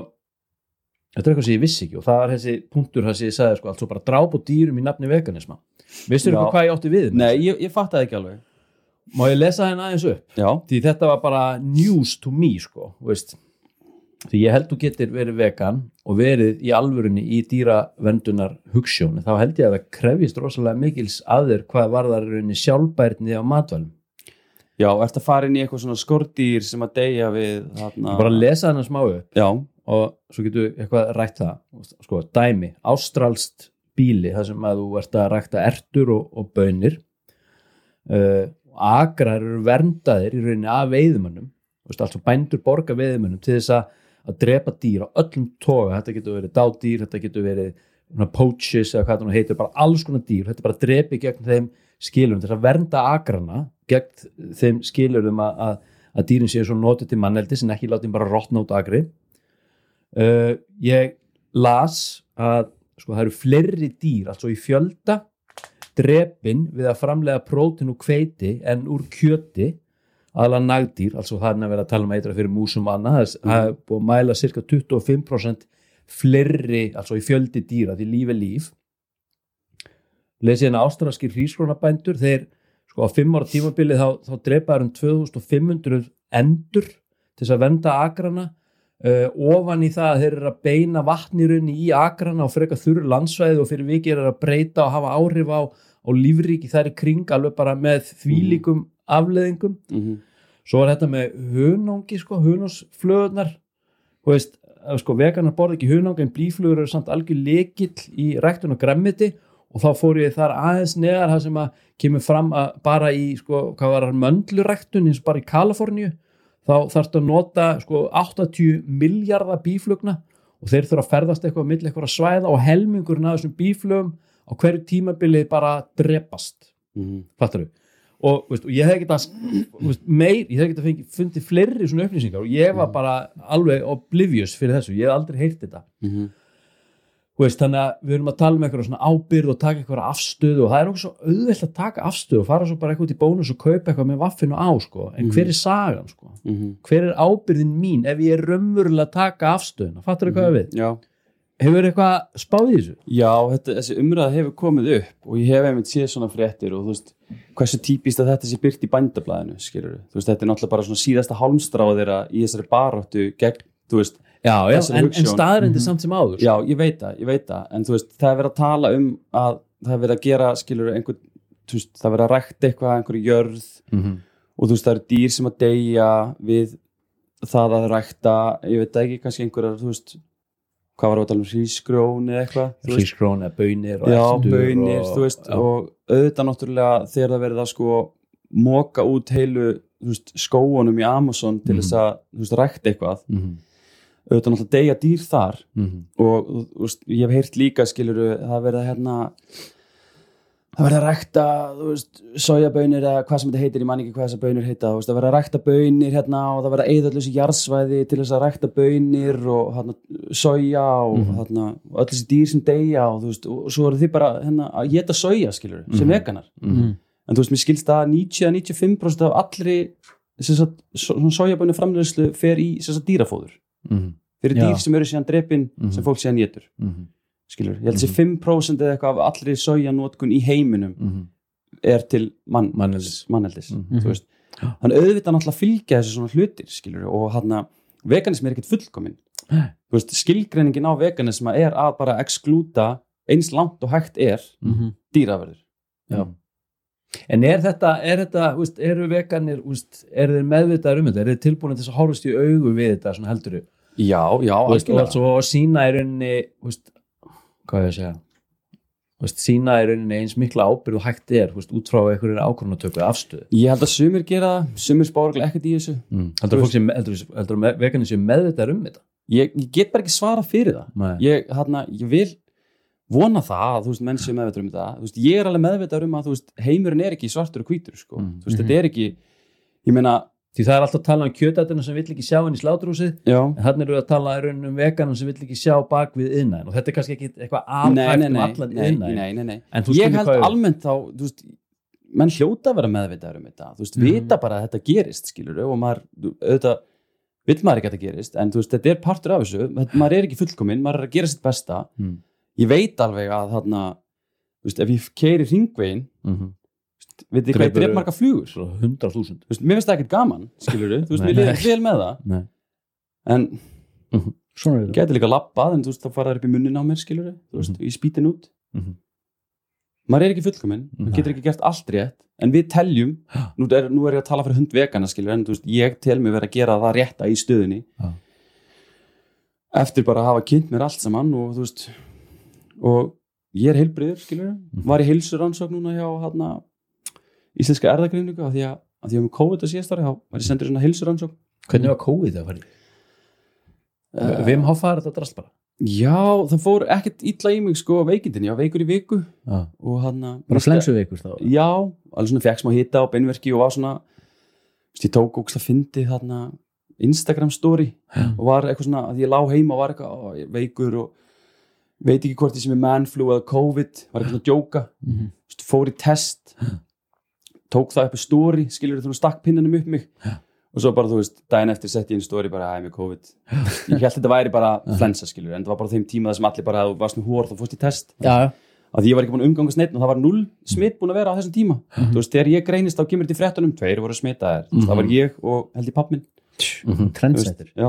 þetta er eitthvað sem ég vissi ekki og það var þessi punktur það sem ég sagði sko, altså bara dráp og dýrum í nafni veganisma. Já. eitthvað hvað ég átti við Nei, ég, ég fatt það ekki alveg má ég lesa henni aðeins upp? Já, því þetta var bara news to me sko, veist. Því ég held þú getur verið vegan og verið í alvörunni í dýravendunar hugssjónu, þá held ég að það krefjist rosalega mikils að þér hvað varðar í rauninni sjálfbærni á matvælum. Já, ertu að fara inn í eitthvað svona skordýr sem að deyja við þarna? Bara lesa henni smá upp. Já, og svo getur eitthvað rætt það. Sko, dæmi, ástralst bíli þar sem að þú ert að rækta ertur og, og bönir uh, agrar eru verndaðir í rauninni af veiðumönnum veist, altså bændur borga veiðumönnum til þess að, að drepa dýr á öllum toga. Þetta getur verið dádýr, þetta getur verið poaches eða hvað það heitir bara alls konar dýr, þetta er bara drepi gegn þeim skilurum, þess að vernda agrana gegn þeim skilurum að, að, að dýrin séu svo notið til manneldi sem ekki látið bara rotna út agri uh, ég las að sko, það eru fleiri dýr, altså í fjölda drepin við að framlega prótin úr kveiti en úr kjöti aðalega nagdýr, altså það er að vera að tala um eitra fyrir músum og annað, það er- búið að mæla cirka 25% fleiri, altså í fjöldi dýra því líf er líf. Lesið hérna ástralskir hrískronabændur þeir sko á fimm ára tímabilið þá, þá drepaður um 2500 endur til þess að venda agrana uh, ofan í það að þeir eru að beina vatnirunni í agrana og freka þurru landsvæði og fyrir vikið er að breyta og hafa áhrif á, á lífríki þær í kring alveg bara með þvílíkum afleðingum mm svo er þetta með hunangi sko, hunásflöðunar þú veist, sko veganar borða ekki hunang en blíflugur eru samt algjör lekill í ræktun og græmmiti og þá fór ég þar aðeins neðar það sem að kemur fram að bara í sko, hvað var möndluræktun eins og bara í Kaliforníu þá þarfst að nota sko 80 miljardar bíflugna og þeir þurfa að ferðast eitthvað á milli eitthvað svæða og helmingurinn af þessum bíflugum á hverju tímabili bara drepast. -hmm. fattar og, veist, og ég hef getað meir, ég hef getað fundið fleiri svona upplýsingar og ég var bara alveg oblivious fyrir þessu, ég hef aldrei heyrt þetta. Mm Þú veist, þannig að við erum að tala um eitthvað svona ábyrð og taka eitthvað afstöðu og það er okkur svo auðvelt að taka afstöðu og fara svo bara eitthvað út í bónus og kaupa eitthvað með vaffinu á sko. en hver er sagan sko? -hmm. hver er ábyrðin mín ef ég er raunverulega að taka afstöðuna fattar þú hvað við? Já, hefur eitthvað spáð í þessu? Já, þetta, þessi umræða hefur komið upp og ég hef einmitt séð svona fréttir og þú veist, hversu típist að þetta sé byrt í bændablaðinu, skilur þú veist, þetta er náttúrulega bara svona síðasta hálmstráð þeirra í þessari baráttu gegn, þú veist Já, já, en, en hugsjón. staðarindir samt sem áður Já, ég veit það, ég veit það en þú veist, það er verið að tala um að það er verið að gera, skilur einhver, þú veist, það er verið að rækta eitthvað einhverju jörð mm -hmm. og þú veist, það eru dýr sem að deyja við það að rækta ég veit það ekki, kannski einhverjar, þú veist hvað var að tala um hrísgrón eða eitthvað Hrísgrón eða bönir og já, bönir, og, þú veist já. og auðvitað náttúrulega þegar það verið að sko móka út heilu þú veist, skóunum í Amazon til Mhm. þess að, þú veist, rækta eitthvað Mhm, auðvitað náttúrulega deyja dýr þar mhm. og þú þú veist, ég hef heyrt líka skiluru, það verið að hérna það verið að rækta sojabönir eða hvað sem þetta heitir ég man ekki hvað þessar bönir heita, veist, það verið að rækta bönir hérna og það verið að eyða allir þessi jarðsvæði til þess að rækta bönir og hérna, soja og Mhm. hérna og öll þessi dýr sem deyja og veist, og svo eru þið bara hérna að geta soja skilur, sem Mhm. veganar Mhm. en þú veist, mér skilst að 90-95% af allri sojabönu framleiðslu fer í sem dýrafóður Mhm. Já. fyrir dýr sem eru síðan drepin Mhm. sem fólk síðan getur Mhm. skilur, ég held að sé 5% eða eitthvað af allri sojanótkun í heiminum Mhm. er til mann, Manneldis. manneldis Mhm. þú veist, þannig auðvitað náttúrulega fylgja þessu svona hlutir, skilur, og hann veganism er ekkert fullkomin Nei. þú veist, skilgreiningin á veganism er að bara exklúta eins langt og hægt er Mhm. dýraverður Já. En er þetta, er þetta, veist, eru veganir, veist, eru þeir meðvitaður um þetta, eru þeir tilbúin til að horfast í augu við þetta, svona heldur þau, já, já, þú veist, og svo sína rauninni, þú veist, hvað er ég að segja, þú veist, sína í rauninni eins mikla ábyrð og hægt er, þú veist, út frá einhverjum ákvörnutöku eða afstöðu. ég held að sumir gera það, sumir spára ekkert í þessu Mm. Heldur sem, heldur að veganir séu meðvitaður um þetta? ég, ég get bara ekki svara fyrir það ég, hérna, ég vil vona það að þú veist, menn séu meðvitað um þetta þú veist, ég er alveg meðvitað um að þú veist, heimurinn er ekki svartur og hvítur sko. Mm. þú veist, þetta er ekki ég meina, Því það er alltaf að tala um kjötætuna sem vill ekki sjá inn í sláturhúsið, já en þannig eru að tala um veganan sem vill ekki sjá bak við innæðin og þetta er kannski ekki eitthvað nei, um allan innæðin. ég held hvað almennt þá veist, menn hljóta að vera meðvitað um þetta þú veist, Mhm. vita bara að þetta gerist skilur og maður, auðvitað vill maður ekki að þetta gerist, en veist, þetta er partur af þessu, maður er ekki fullkominn, maður er að gera sitt besta Mm. ég veit alveg að þarna veist, ef ég keiri hringvegin Mhm. Veit þið hvað ég dref marga flugur Svo 100.000. þú veist, mér finnst það ekkert gaman, skilur þú veist, mér liður vel með það Nei. en Svona er þetta. gæti líka labbað en þú veist, þá fara það upp í munnin á mér, skilur þú veist, Mhm. ég spýtin út Mhm. maður er ekki fullkominn, maður getur ekki gert allt rétt en við teljum, nú er, nú er ég að tala fyrir hund vegana, skilur, en þú veist, ég tel mig vera að gera það rétta í stöðunni Já. eftir bara að hafa kynnt mér allt saman og þú veist og ég er heilbriður, skilur Mhm. var í heilsurannsók núna hjá hana, íslenska erðagreiningu af því að, að því að með COVID að síðast ári, þá var ég sendur svona heilsurannsók Hvernig var COVID það farið? Eh, Vim Hof farið þetta drast bara? Já, það fór ekkert illa í mig sko veikindin, ég var veikur í viku Já. og hann Bara flensu veikur þá? Já, alveg svona fekk smá hita á beinverki og var svona ég tók ógst að fyndi þarna Instagram story Já. og var eitthvað svona, að ég lá heima og var eitthvað veikur og veit ekki hvort ég sem er manflu eða COVID var eitthvað svona að djóka, Mhm. veist, fór í test tók það upp í story skilur þú stakk pinnanum upp mig. Já. og svo bara þú veist, daginn eftir sett ég inn story bara, æ, með COVID. Ég held þetta væri bara flensa skilur en það var bara á þeim tíma það sem allir bara, þú varst með hór þá fórst í test. Já, að því ég var ekki búin að umgangast neitt og það var null smitt búin að vera á þessum tíma. Þú veist, þegar ég greinist þá kemur þetta í fréttunum tveir voru smitaðir, mm það var ég og held ég pappminn Mhm. trendsetter. já,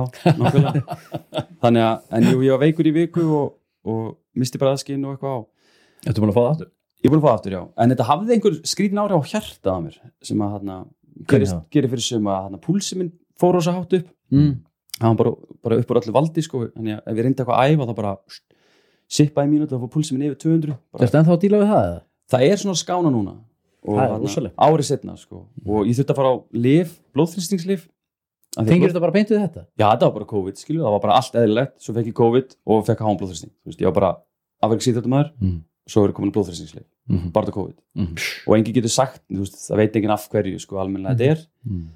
að, en ég í og, og og að það ég er búin að fá aftur, já, en þetta hafði einhver skrítin ári á hjartað á mér sem að hérna, það? gerir fyrir sem að hérna, púlsi minn fór rosa hátt upp mm. hann var bara, bara upp úr öllu valdi sko, þannig að ef ég reyndi eitthvað að æfa þá bara sippaði mínúti og fór púlsi minn yfir 200 bara, Ertu ennþá að díla við það? eða? það er svona skána núna og Það er rosalegt. árið setna sko. og ég þurfti að fara á lif, blóðþrýstingslif Af því að Tengir blóð- þetta bara beint við þetta? Já, þetta var bara COVID, skilju, það var bara allt eðlilegt svo fekk ég COVID og fekk háum blóðþrýsting þú veist, ég var bara afverk síðan Mm. Svo er komin blóðþrýstingslif, Mhm. bara þetta COVID Mhm. og engin getur sagt, veist, það veit engin af hverju sko almennilega þetta er Mhm.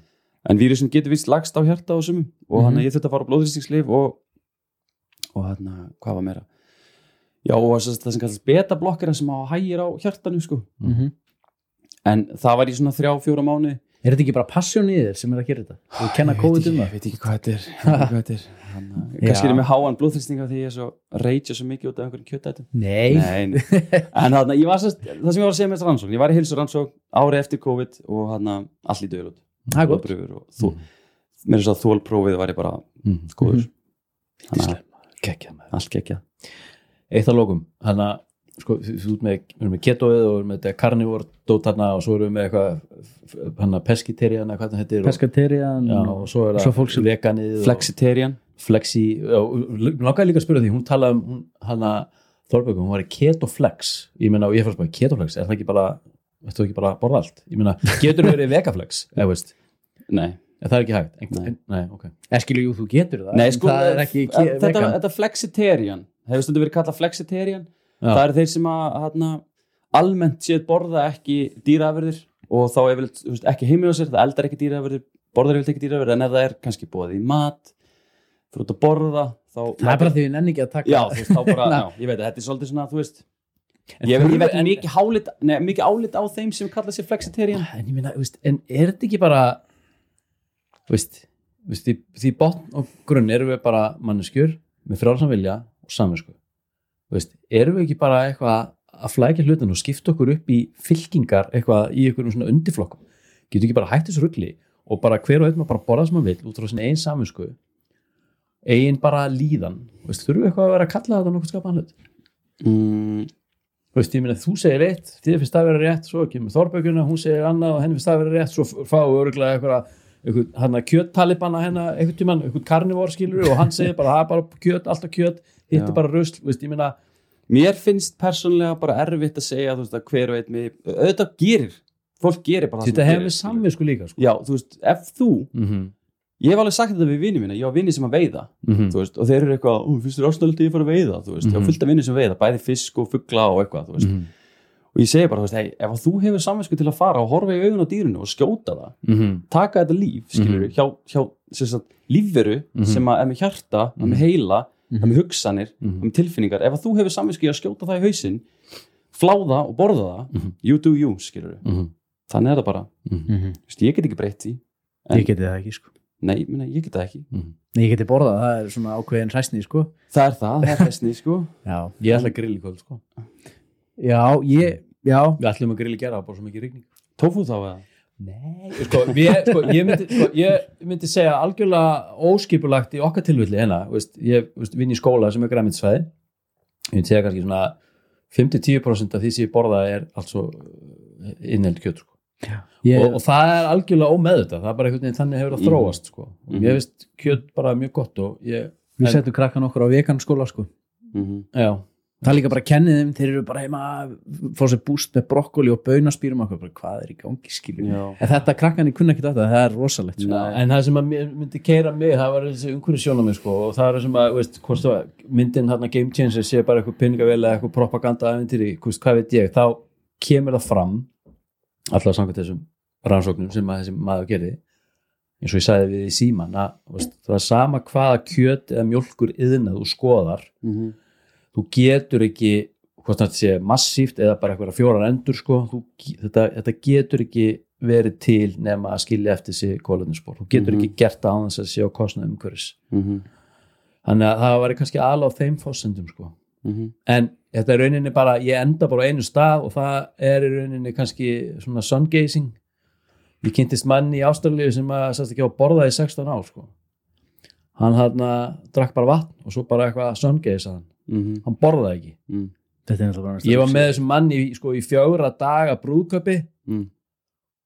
en vírusin getur vist lagst á hjarta og sumum og hann Mhm. að ég þurfti að fara á blóðþrýstingslif og og hann hvað var meira já og það sem kallast beta-blokkera sem hægir á hjartanu sko Mm -hmm. en það var í svona þrjá, fjóra mánu Er þetta ekki bara passion í þér sem er að gera þetta? Þú kenna COVID um það? þetta ég veit ekki hvað þetta er. Já. er ég með háan blóðþrýstinga því ég er svo reytja svo mikið út af einhverjum kjötætum. Nei, Nei, en þarna, ég var sérst, það sem ég var að segja með þessar rannsókn, ég var í hilsu rannsókn ári eftir COVID og hann lítið vel út. Það er gott. Þú, mér er svo að þólprófið var ég bara Mhm. góður. Þannig að allt gekkja Eitt að lókum, hann að sko, þú þú ert með, erum með ketoið og erum með þetta carnivore dót hann og svo erum við með eitthvað hann að pescitarian eða hvað það heitir og, Pescaterian já, og svo er það veganið og Flexitarian. Flexi og langaði líka að spyrja því, hún talaði um hún, hann að Þorbjörgum, hún var í ketoflex. Ég meina, og ég fannst bara, ketoflex, er það ekki bara þetta ekki bara að borða allt, ég meina getur verið vegaflex, eða veist? Nei, en það er ekki hægt, Einhver, Nei. nei, ok. Eskilu, jú, þú getur það. Nei sko, Það er ekki þetta, þetta flexitarian hefur stundu verið kallað flexitarian. Það eru þeir sem að hana, almennt séð borða ekki dýraafurðir og þá þú veist, ekki heimi á sér það eldar ekki dýraafurðir, borðar ekki dýraafurðir en ef það er kannski búið í mat fyrir út að borða þá Það er bara því við nenni ekki að taka já, þú veist, þá bara, já, ég veit að þetta er svolítið svona, þú veist En ég, veit en- mikið hálit, nei, mikið álit á þeim sem kalla sér flexitarian. En þú veist, en er þetta ekki bara þú veist, veist því, því botn og grunn erum við bara manneskjur með frjálsam vilja og saminsku þú veist, erum við ekki bara eitthvað að flækja hlutin og skipta okkur upp í fylkingar eitthvað í einhverjum svona undirflokkum? Getur ekki bara hægt þessu rugli og bara hver og einn maður bara borða sem maður vill út frá sinni einn saminsku eigin bara líðan? Veist, þurfum við eitthvað að vera að kalla þetta nokkuð skapaðan hlut? Mm, veist, ég meina, þú segir eitt, þið finnst það að vera rétt, svo kemur Þorbjörguna, hún segir annað og henni finnst það að vera rétt, svo fáum við örgulega eitthvað, eitthvað kjöttalibanna hennar, einhvern tímann, eitthvað karnivor skilur og hann segir bara, það er bara kjött, alltaf kjött, hitt er bara rusl, veist, ég meina, mér finnst persónlega bara erfitt að segja þú veist, að hver einn með, auðvitað gerir fólk gerir bara það þetta hefur við skilur. samvisku líka, sko. já, þú veist, ef þú Mm -hmm. ég hef alveg sagt þetta við vinni mína, ég á vinni sem að veiða þú veist, og þeir eru eitthvað, "Ú, ástæðilegt að ég fara að veiða þú veist, ég á Mhm. fullt af vinni sem veiða, bæði fisk og fugla og eitthvað, þú veist, og ég segi bara, þú veist, hey, ef þú hefur samvinsku til að fara og horfa í augun á dýrinu og skjóta það taka þetta líf, skilur Mhm. hjá, hjá lífveru Mhm. sem að er með hjarta, er með heila er með hugsanir, Mhm. er með tilfinningar. Ef að þú hefur samvinsku í að skjóta það í hausinn fláða og borða það Mhm. you do you, skilur þannig er það bara, Mhm. Þú veist, ég get ekki breytt því En- Ég geti það ekki, sko. Nei, ég meina, ég get það ekki. Nei, ég geti borðað, það er svona ákveðin hræsni, sko. Það er það, það er þessni, sko. Já, ég ætla að grill í kvöld, sko. Já, ég, já. Við ætlum að grill í gera, er bara svo mikið rigning. Tófu þá eða Nei, sko, við, sko, ég, myndi, sko, ég myndi segja algjörlega óskipulagt í okkar tilvilli hérna, ég vinn í skóla sem er græmiðsfæði ég myndi segja kannski svona 5-10% af því sem ég borða er altså innheld kjöt sko. Ég, og, og það er algjörlega ómeðvitað það er bara einhvern veginn þannig hefur það Mhm. þróast sko. og Mhm. ég veist kjöt bara mjög gott og ég, við en- settum krakkan okkur á vegan skóla, sko mm já, Það er líka bara að kenni þeim, þeir eru bara heima fá sér búst með brokkoli og baunaspýrum og bara, hvað er í gangi, skilur Já. En þetta krakkan í kunna ekki þetta, það er rosalegt sko. En það sem að myndi keira mig það var þessi umhverju sjónamið sko og það er sem að, veist, það myndin hérna Game Changer sé bara eitthvað pinningavel eða eitthvað propaganda hvist, hvað veit ég þá kemur það fram alltaf samkvæmt þessum rannsóknum sem að þessi maður gerði eins og ég sagði við í síman að veist, það er sama hvaða kjöt eða mjólkur yðnað þú skoðar Mhm. Þú getur ekki hvort þetta sé massíft eða bara eitthvað fjórar endur sko, þú, þetta, þetta getur ekki verið til nema að skilja eftir sig kóluninspor, þú getur Mhm. ekki gert það á þess að sé á kostnað umhverfis Mhm. þannig að það var kannski alveg á þeim fósendum sko. Mhm. en þetta er rauninni bara ég enda bara á einu stað og það er rauninni kannski svona sun gazing ég kynntist manni í Ástralíu sem að sérst ekki á að borða í 16 ár sko. hann hann drakk bara vatn og svo bara eitthvað sun gaze hann, Mhm. hann borðaði ekki Mhm. Þetta er náttúrulega bara ég var með þessum manni í, sko, í fjögra daga brúðköpi Mhm.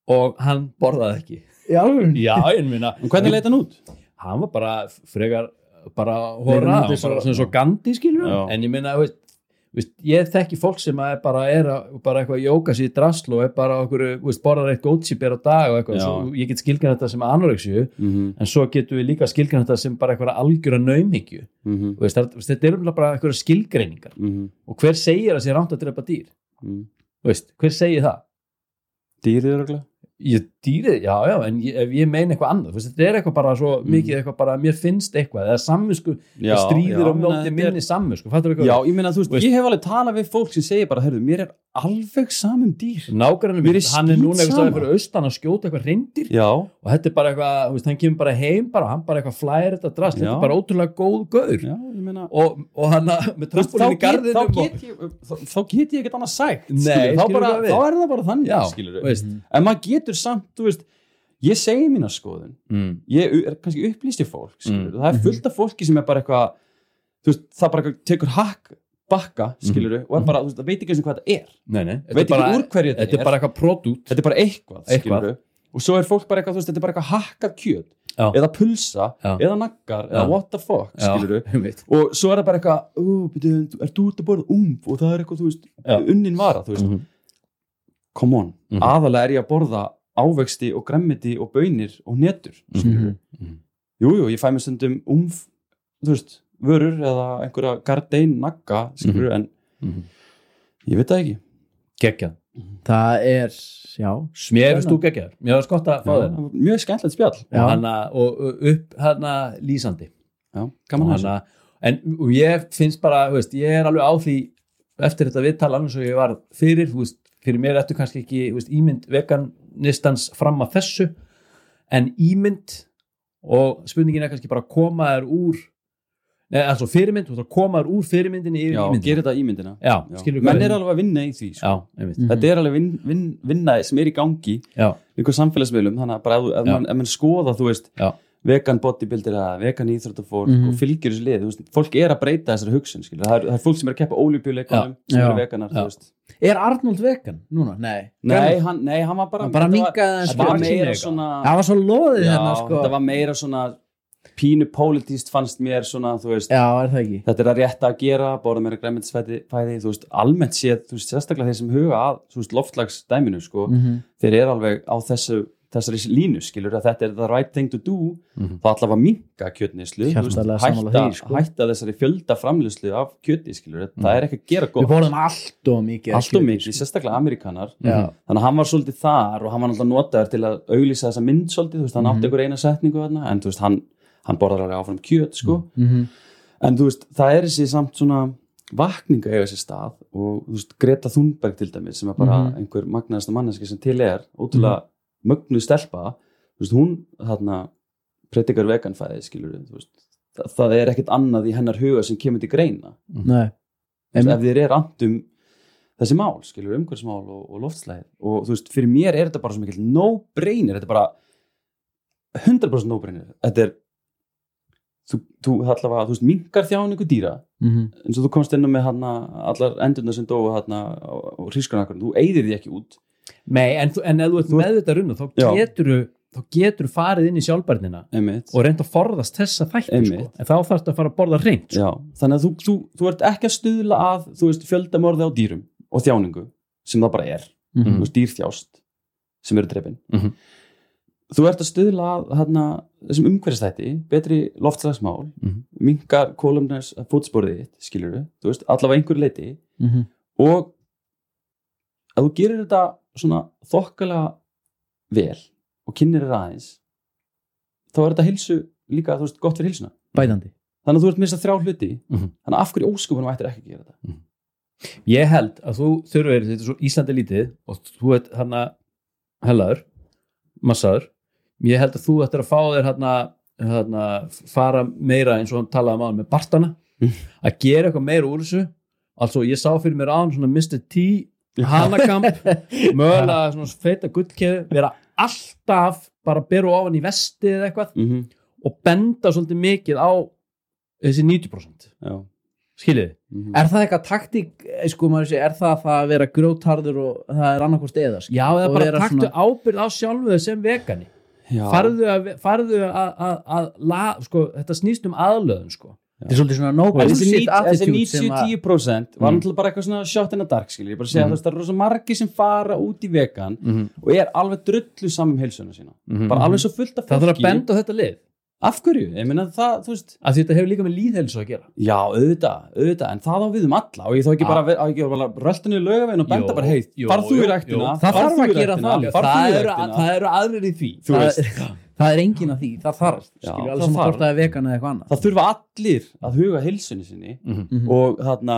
og hann borðaði ekki Já, já, ég minna En hvernig leit hann út? hann var bara frekar bara hann hóra, og- bara, svona svo Gandhi skilur Já. en ég minna, veist, veist, ég þekki fólk sem er bara, er að, bara eitthvað að jóka sér í drasl og er bara okkur, veist, borðar eitt gótsýper á dag og eitthvað, svo, ég get skilgan þetta sem anorexju, Mhm. en svo getum við líka skilgan þetta sem bara eitthvað algjöra naumhyggju Mhm. veist, það, veist, þetta er umlega bara eitthvað skilgreiningar Mhm. og hver segir að sé ránt að drepa dýr Mhm. hver segir það? Dýrið örgulega? Ég dýrið, já, já, en ég, ef ég meina eitthvað annað, þú veist, þetta er eitthvað bara svo Mm. mikið eitthvað bara, mér finnst eitthvað eða samvinsku, það stríðir á er- minni samvinsku, fattur eitthvað? Já, ég meina, þú veist, Veist- ég hef alveg talað við fólk sem segir bara, herru, mér er alveg samum dýr. Nágrann Mér minn, hann er núna eitthvað fyrir austan að skjóta eitthvað reyndir já, og þetta er bara eitthvað, þú veist, hann kemur bara heim bara, hann bara eitthvað flæðir þetta drast, þetta er bara ótrúlega góð gaur. Já, ég meina og, og hann að- með Þú veist, þá, get, þá, garðinum og, get ég, þá, þá get ég ekkert annað sækt Nei, skilurðu, þá, bara, þá er það bara þannig já, skilurðu. þú veist. En maður getur samt, þú veist ég segi mína skoðun. Mm. ég er kannski upplýst í fólk skilur, Mm. það er fullt af fólki sem er bara eitthvað þú veist, það bara eitthvað tekur hakk bakka, skilur og er bara, þú veist, það veit ekki eins og hvað það er. Nei, nei, veit er bara, ekki úr hverju þetta, þetta er bara eitthvað pródút þetta er bara eitthvað, Eitthvað. skilur og svo er fólk bara eitthvað, þú veist, þetta er bara eitthvað hakkað kjöt. Já. eða pulsa, Já. eða naggar eða what the fuck, skilur einmitt. og svo er það bara eitthvað, ó, byrju, er þú út að borða umf og það er eitthvað, þú veist, unnin vara þú veist, Mhm. come on. Mhm. aðalega er ég að borða ávexti og gremmiti og bönir og netur skilur Mhm. jú, jú, ég fæ mér stundum umf þú veist, vörur eða einhverja gardein nagga, skilur en Mhm. ég veit það ekki. Geggjað. Það er, já. Mér finnst þú geggjaður, mér finnst gott að fá þér. mjög skemmtilegt spjall. Og, hana, og og upp hana lýsandi. Já, og gaman að en og ég finnst bara, þú veist, ég er alveg á því eftir þetta viðtal alveg svo ég var fyrir, þú veist, fyrir mér ertu kannski ekki þú veist, ímynd veganistans fram að þessu. En ímynd og spurningin er kannski bara að koma þér úr altså fyrirmynd, þú veist að koma úr fyrirmyndinni yfir já, ímyndina gerir þetta ímyndina já, Já. menn er alveg að vinna í því sko. já, einmitt, Mhm. þetta er alveg vin, vin, vinna sem er í gangi já, einhver samfélagsmiðlum, þannig að bara ef, þú- ef, Já. mann, ef mann skoða, þú veist já, vegan bodybuilder eða vegan íþróttafólk Mhm. og fylgir þessu lið, þú veist, fólk er að breyta þessari hugsun, skilur, það er, það er fólk sem er að keppa ólíbjuleikunum, sem Já. eru veganar, Já. þú veist er Arnold vegan núna? nei, nei hann, nei, hann var bara Hann bara minnkaði aðeins þetta var meira svona það var svo loðið já, hérna sko pínu pólitíst fannst mér svona, þú veist já, er það þetta er að rétta að gera, bóra meira græmitisfæði fæði, þú veist, almennt séð, þú veist, sérstaklega þeir sem huga að, þú veist, loftlagsdæminu sko, Mhm. þeir eru alveg á þessu þessari línu, skilur, að þetta er the right thing to do, Mhm. þá allavega minka kjötnislu, hætta, því, sko. hætta þessari fjölda framlýslu af kjöti, skilur, það er ekki að gera við gott, borðum allt og mikið allt og mikið, sko. sérstaklega amerikanar já, þannig að hann var svolítið þar og hann var náttúrulega notaður til að auglýsa þessa mynd svolítið, þú veist, hann Mhm. átti einhver eina setningu þarna, en þú veist, hann, hann borðar alveg áfram kjöt, sko, Mhm. en þú veist, það er þessi samt svona vakninga eiga sér stað og þú veist, Greta Thunberg til dæmis sem er bara Mhm. einhver magnaðasta manneski sem til er, ótrúlega mögnuð stelpa, þú veist, hún þarna predikar veganfæði skilur við, það, það er ekkert annað í hennar huga sem kemur til greina. Nei. Þú veist, ef þér er andum þessi mál, skilur við, umhverfsmál og, og loftslæðir og þú veist, fyrir mér er þetta bara svo mikil no-brainer, þetta er bara 100% no-brainer. Þetta er þú, þú, allavega, þú veist, minkar þjáningu dýra Mhm. eins og þú komst inn með hana, allar endurna sem dóu hana á, á hrískunarkarinn, þú eyðir því ekki út Nei, en, þú- en ef þú ert Þú- meðvitað um það, þá getur þá getur farið inn í sjálfbærnina og reynd að forðast þessa þætti sko. En þá þarfst að fara að borða reynd sko. þannig að þú, þú, þú ert ekki að stuðla að, þú veist, fjöldamorði á dýrum og þjáningu, sem það bara er Mhm. þú veist, dýrþjást sem eru drefin Mhm. Þú ert að stuðla að hana, þessum umhverfstætti, betri loftslagsmál Mhm. minkar kolumnars fótsporið þitt, skilur við, þú veist, allavega einhver leiti Mhm. og að þú gerir þetta svona þokkalega vel og kynir þér aðeins þá er þetta hilsu líka, þú veist, gott fyrir hilsuna bætandi þannig að þú ert mista þrjá hluti Mhm. þannig að af hverju óskupunum ættir ekki að gera þetta Ég held að þú þurfir, þetta er svo Íslandi lítið og þú ert hann hellaður, massaður ég held að þú ættir að fá þér hann að fara meira eins og hann talaði um áður með bartana Mm. að gera eitthvað meira úr þessu altså ég sá fyrir mér án svona Mr. T hanakamp mögulega svona feita gullkeðu vera alltaf bara beru ofan í vesti eða eitthvað mm -hmm. og benda svolítið mikið á þessi 90% já skiljiði mm er það eitthvað taktík, eh, sko maður sé er það það að vera grjótarður og það er annarkost eða? Já, eða Og bara taktu svona- ábyrgð á sjálfuðu sem vegani farðu að, farðu að, að, að la, sko, þetta snýst um aðlöðun sko. þetta er svolítið svona no Og þessi bullshit ní- þessi attitude sem að 90% var Mm. náttúrulega bara eitthvað svona shot in the dark skilur, ég bara segja þú veist það eru rosa margi sem fara út í vegan mm -hmm. og er alveg drullu saman heilsuna sína. Bara alveg svo fullt af það þarf að fólki. benda á þetta lið af hverju, ég meina það, þú veist að þetta hefur líka með líðhelsu að gera. Já, auðvitað, auðvitað, en það á við um alla og ég þá ekki bara, á ekki bara röltinu í laugavegin og benda bara, hei, farð þú í ræktina. Það þarf að gera það. það eru, aðrir í því. Það, er engin af því, það þarf það alveg sem þarf. hvort það er vegan eða eitthvað annað. Það þurfa allir að huga heilsunni sinni Mhm. Mhm. og þarna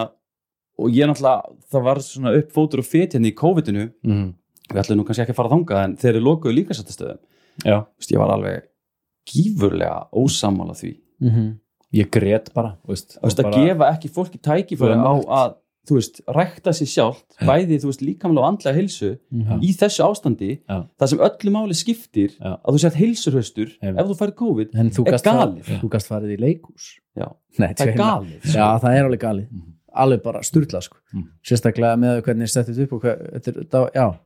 og ég náttúrulega, það var svona upp fótur og fet hérna í COVID-inu. Mm. við ætlum nú kannski ekki að fara þangað en þeir eru lokuðu líkasættastöðum ég var alveg gífurlega ósamála því ég grét bara veist, þú veist, og að bara, gefa ekki fólki tækifæri á að þú veist, rækta sér sjálft bæði, þú veist, líkamlega og andlega heilsu Mhm. í þessu ástandi Já. það sem öllu máli skiptir Já. að þú sért heilsurhöstur Einmitt. ef þú færið COVID en þú er galið. þú gast farið í leikhús Já. Nei, það er galið sko. já, það er alveg galið Mhm. alveg bara sturla sko. Mhm. sérstaklega með hvernig settið upp og hvað, þetta, er- þetta, já,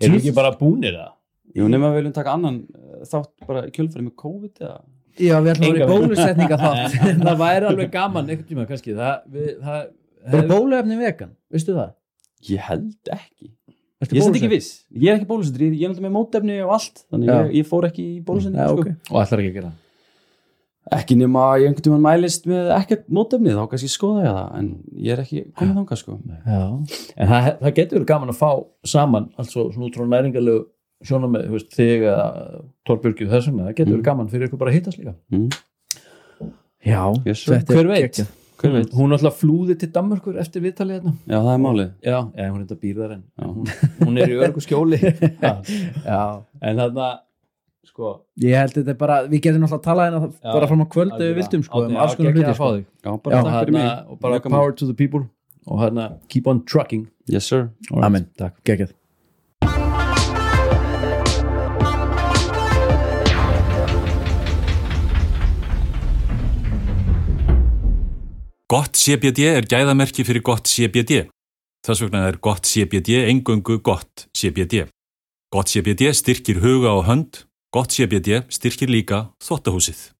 erum við ekki bara búnir það? Jú, nema við viljum taka annan eh, þátt bara í kjölfæri með COVID eða? Já, við ætlum að vera í bólusetninga þátt það væri alveg gaman einhvern tíma kannski. Það, við, það er bóluefni vegan, veistu það? ég held ekki. Ertu ég er ekki viss, ég er ekki bólusettur. Ég ég er náttúrulega með mótefni og allt þannig ég, ég fór ekki í bólusetni Já, sko. ok. og ætlar ekki að gera það? Ekki nema að ég einhvern tímann mælist með ekkert mótefni þá kannski skoða ég það en ég er ekki komið þangað sko. Já, en það, það getur verið gaman að fá saman altså svona út frá næringalegu sjónum með veist, þig eða Torbjörgi þessum, það getur verið gaman fyrir ykkur bara að hittast líka. Mm. já Yes, þetta er Hver veit? geggjað. hver veit, hún alltaf flúði til Danmörkur eftir viðtalið hérna. Já það er málið. Já, já hún er þetta býrðar en hún, hún er í örgu skjóli. Já. já, en þarna sko ég held þetta er bara við getum náttúrulega að tala hérna bara fram á kvöld ef við vildum sko, um Já, alls konar hluti að fá sko. þig. já, bara takk fyrir mig. og bara power to the people og hérna keep on trucking. Yes sir. Amen, takk, geggjað Gott CBD er gæðamerki fyrir gott CBD. Þess vegna er gott CBD engöngu gott CBD. Gott CBD styrkir huga og hönd, gott CBD styrkir líka þottahúsið.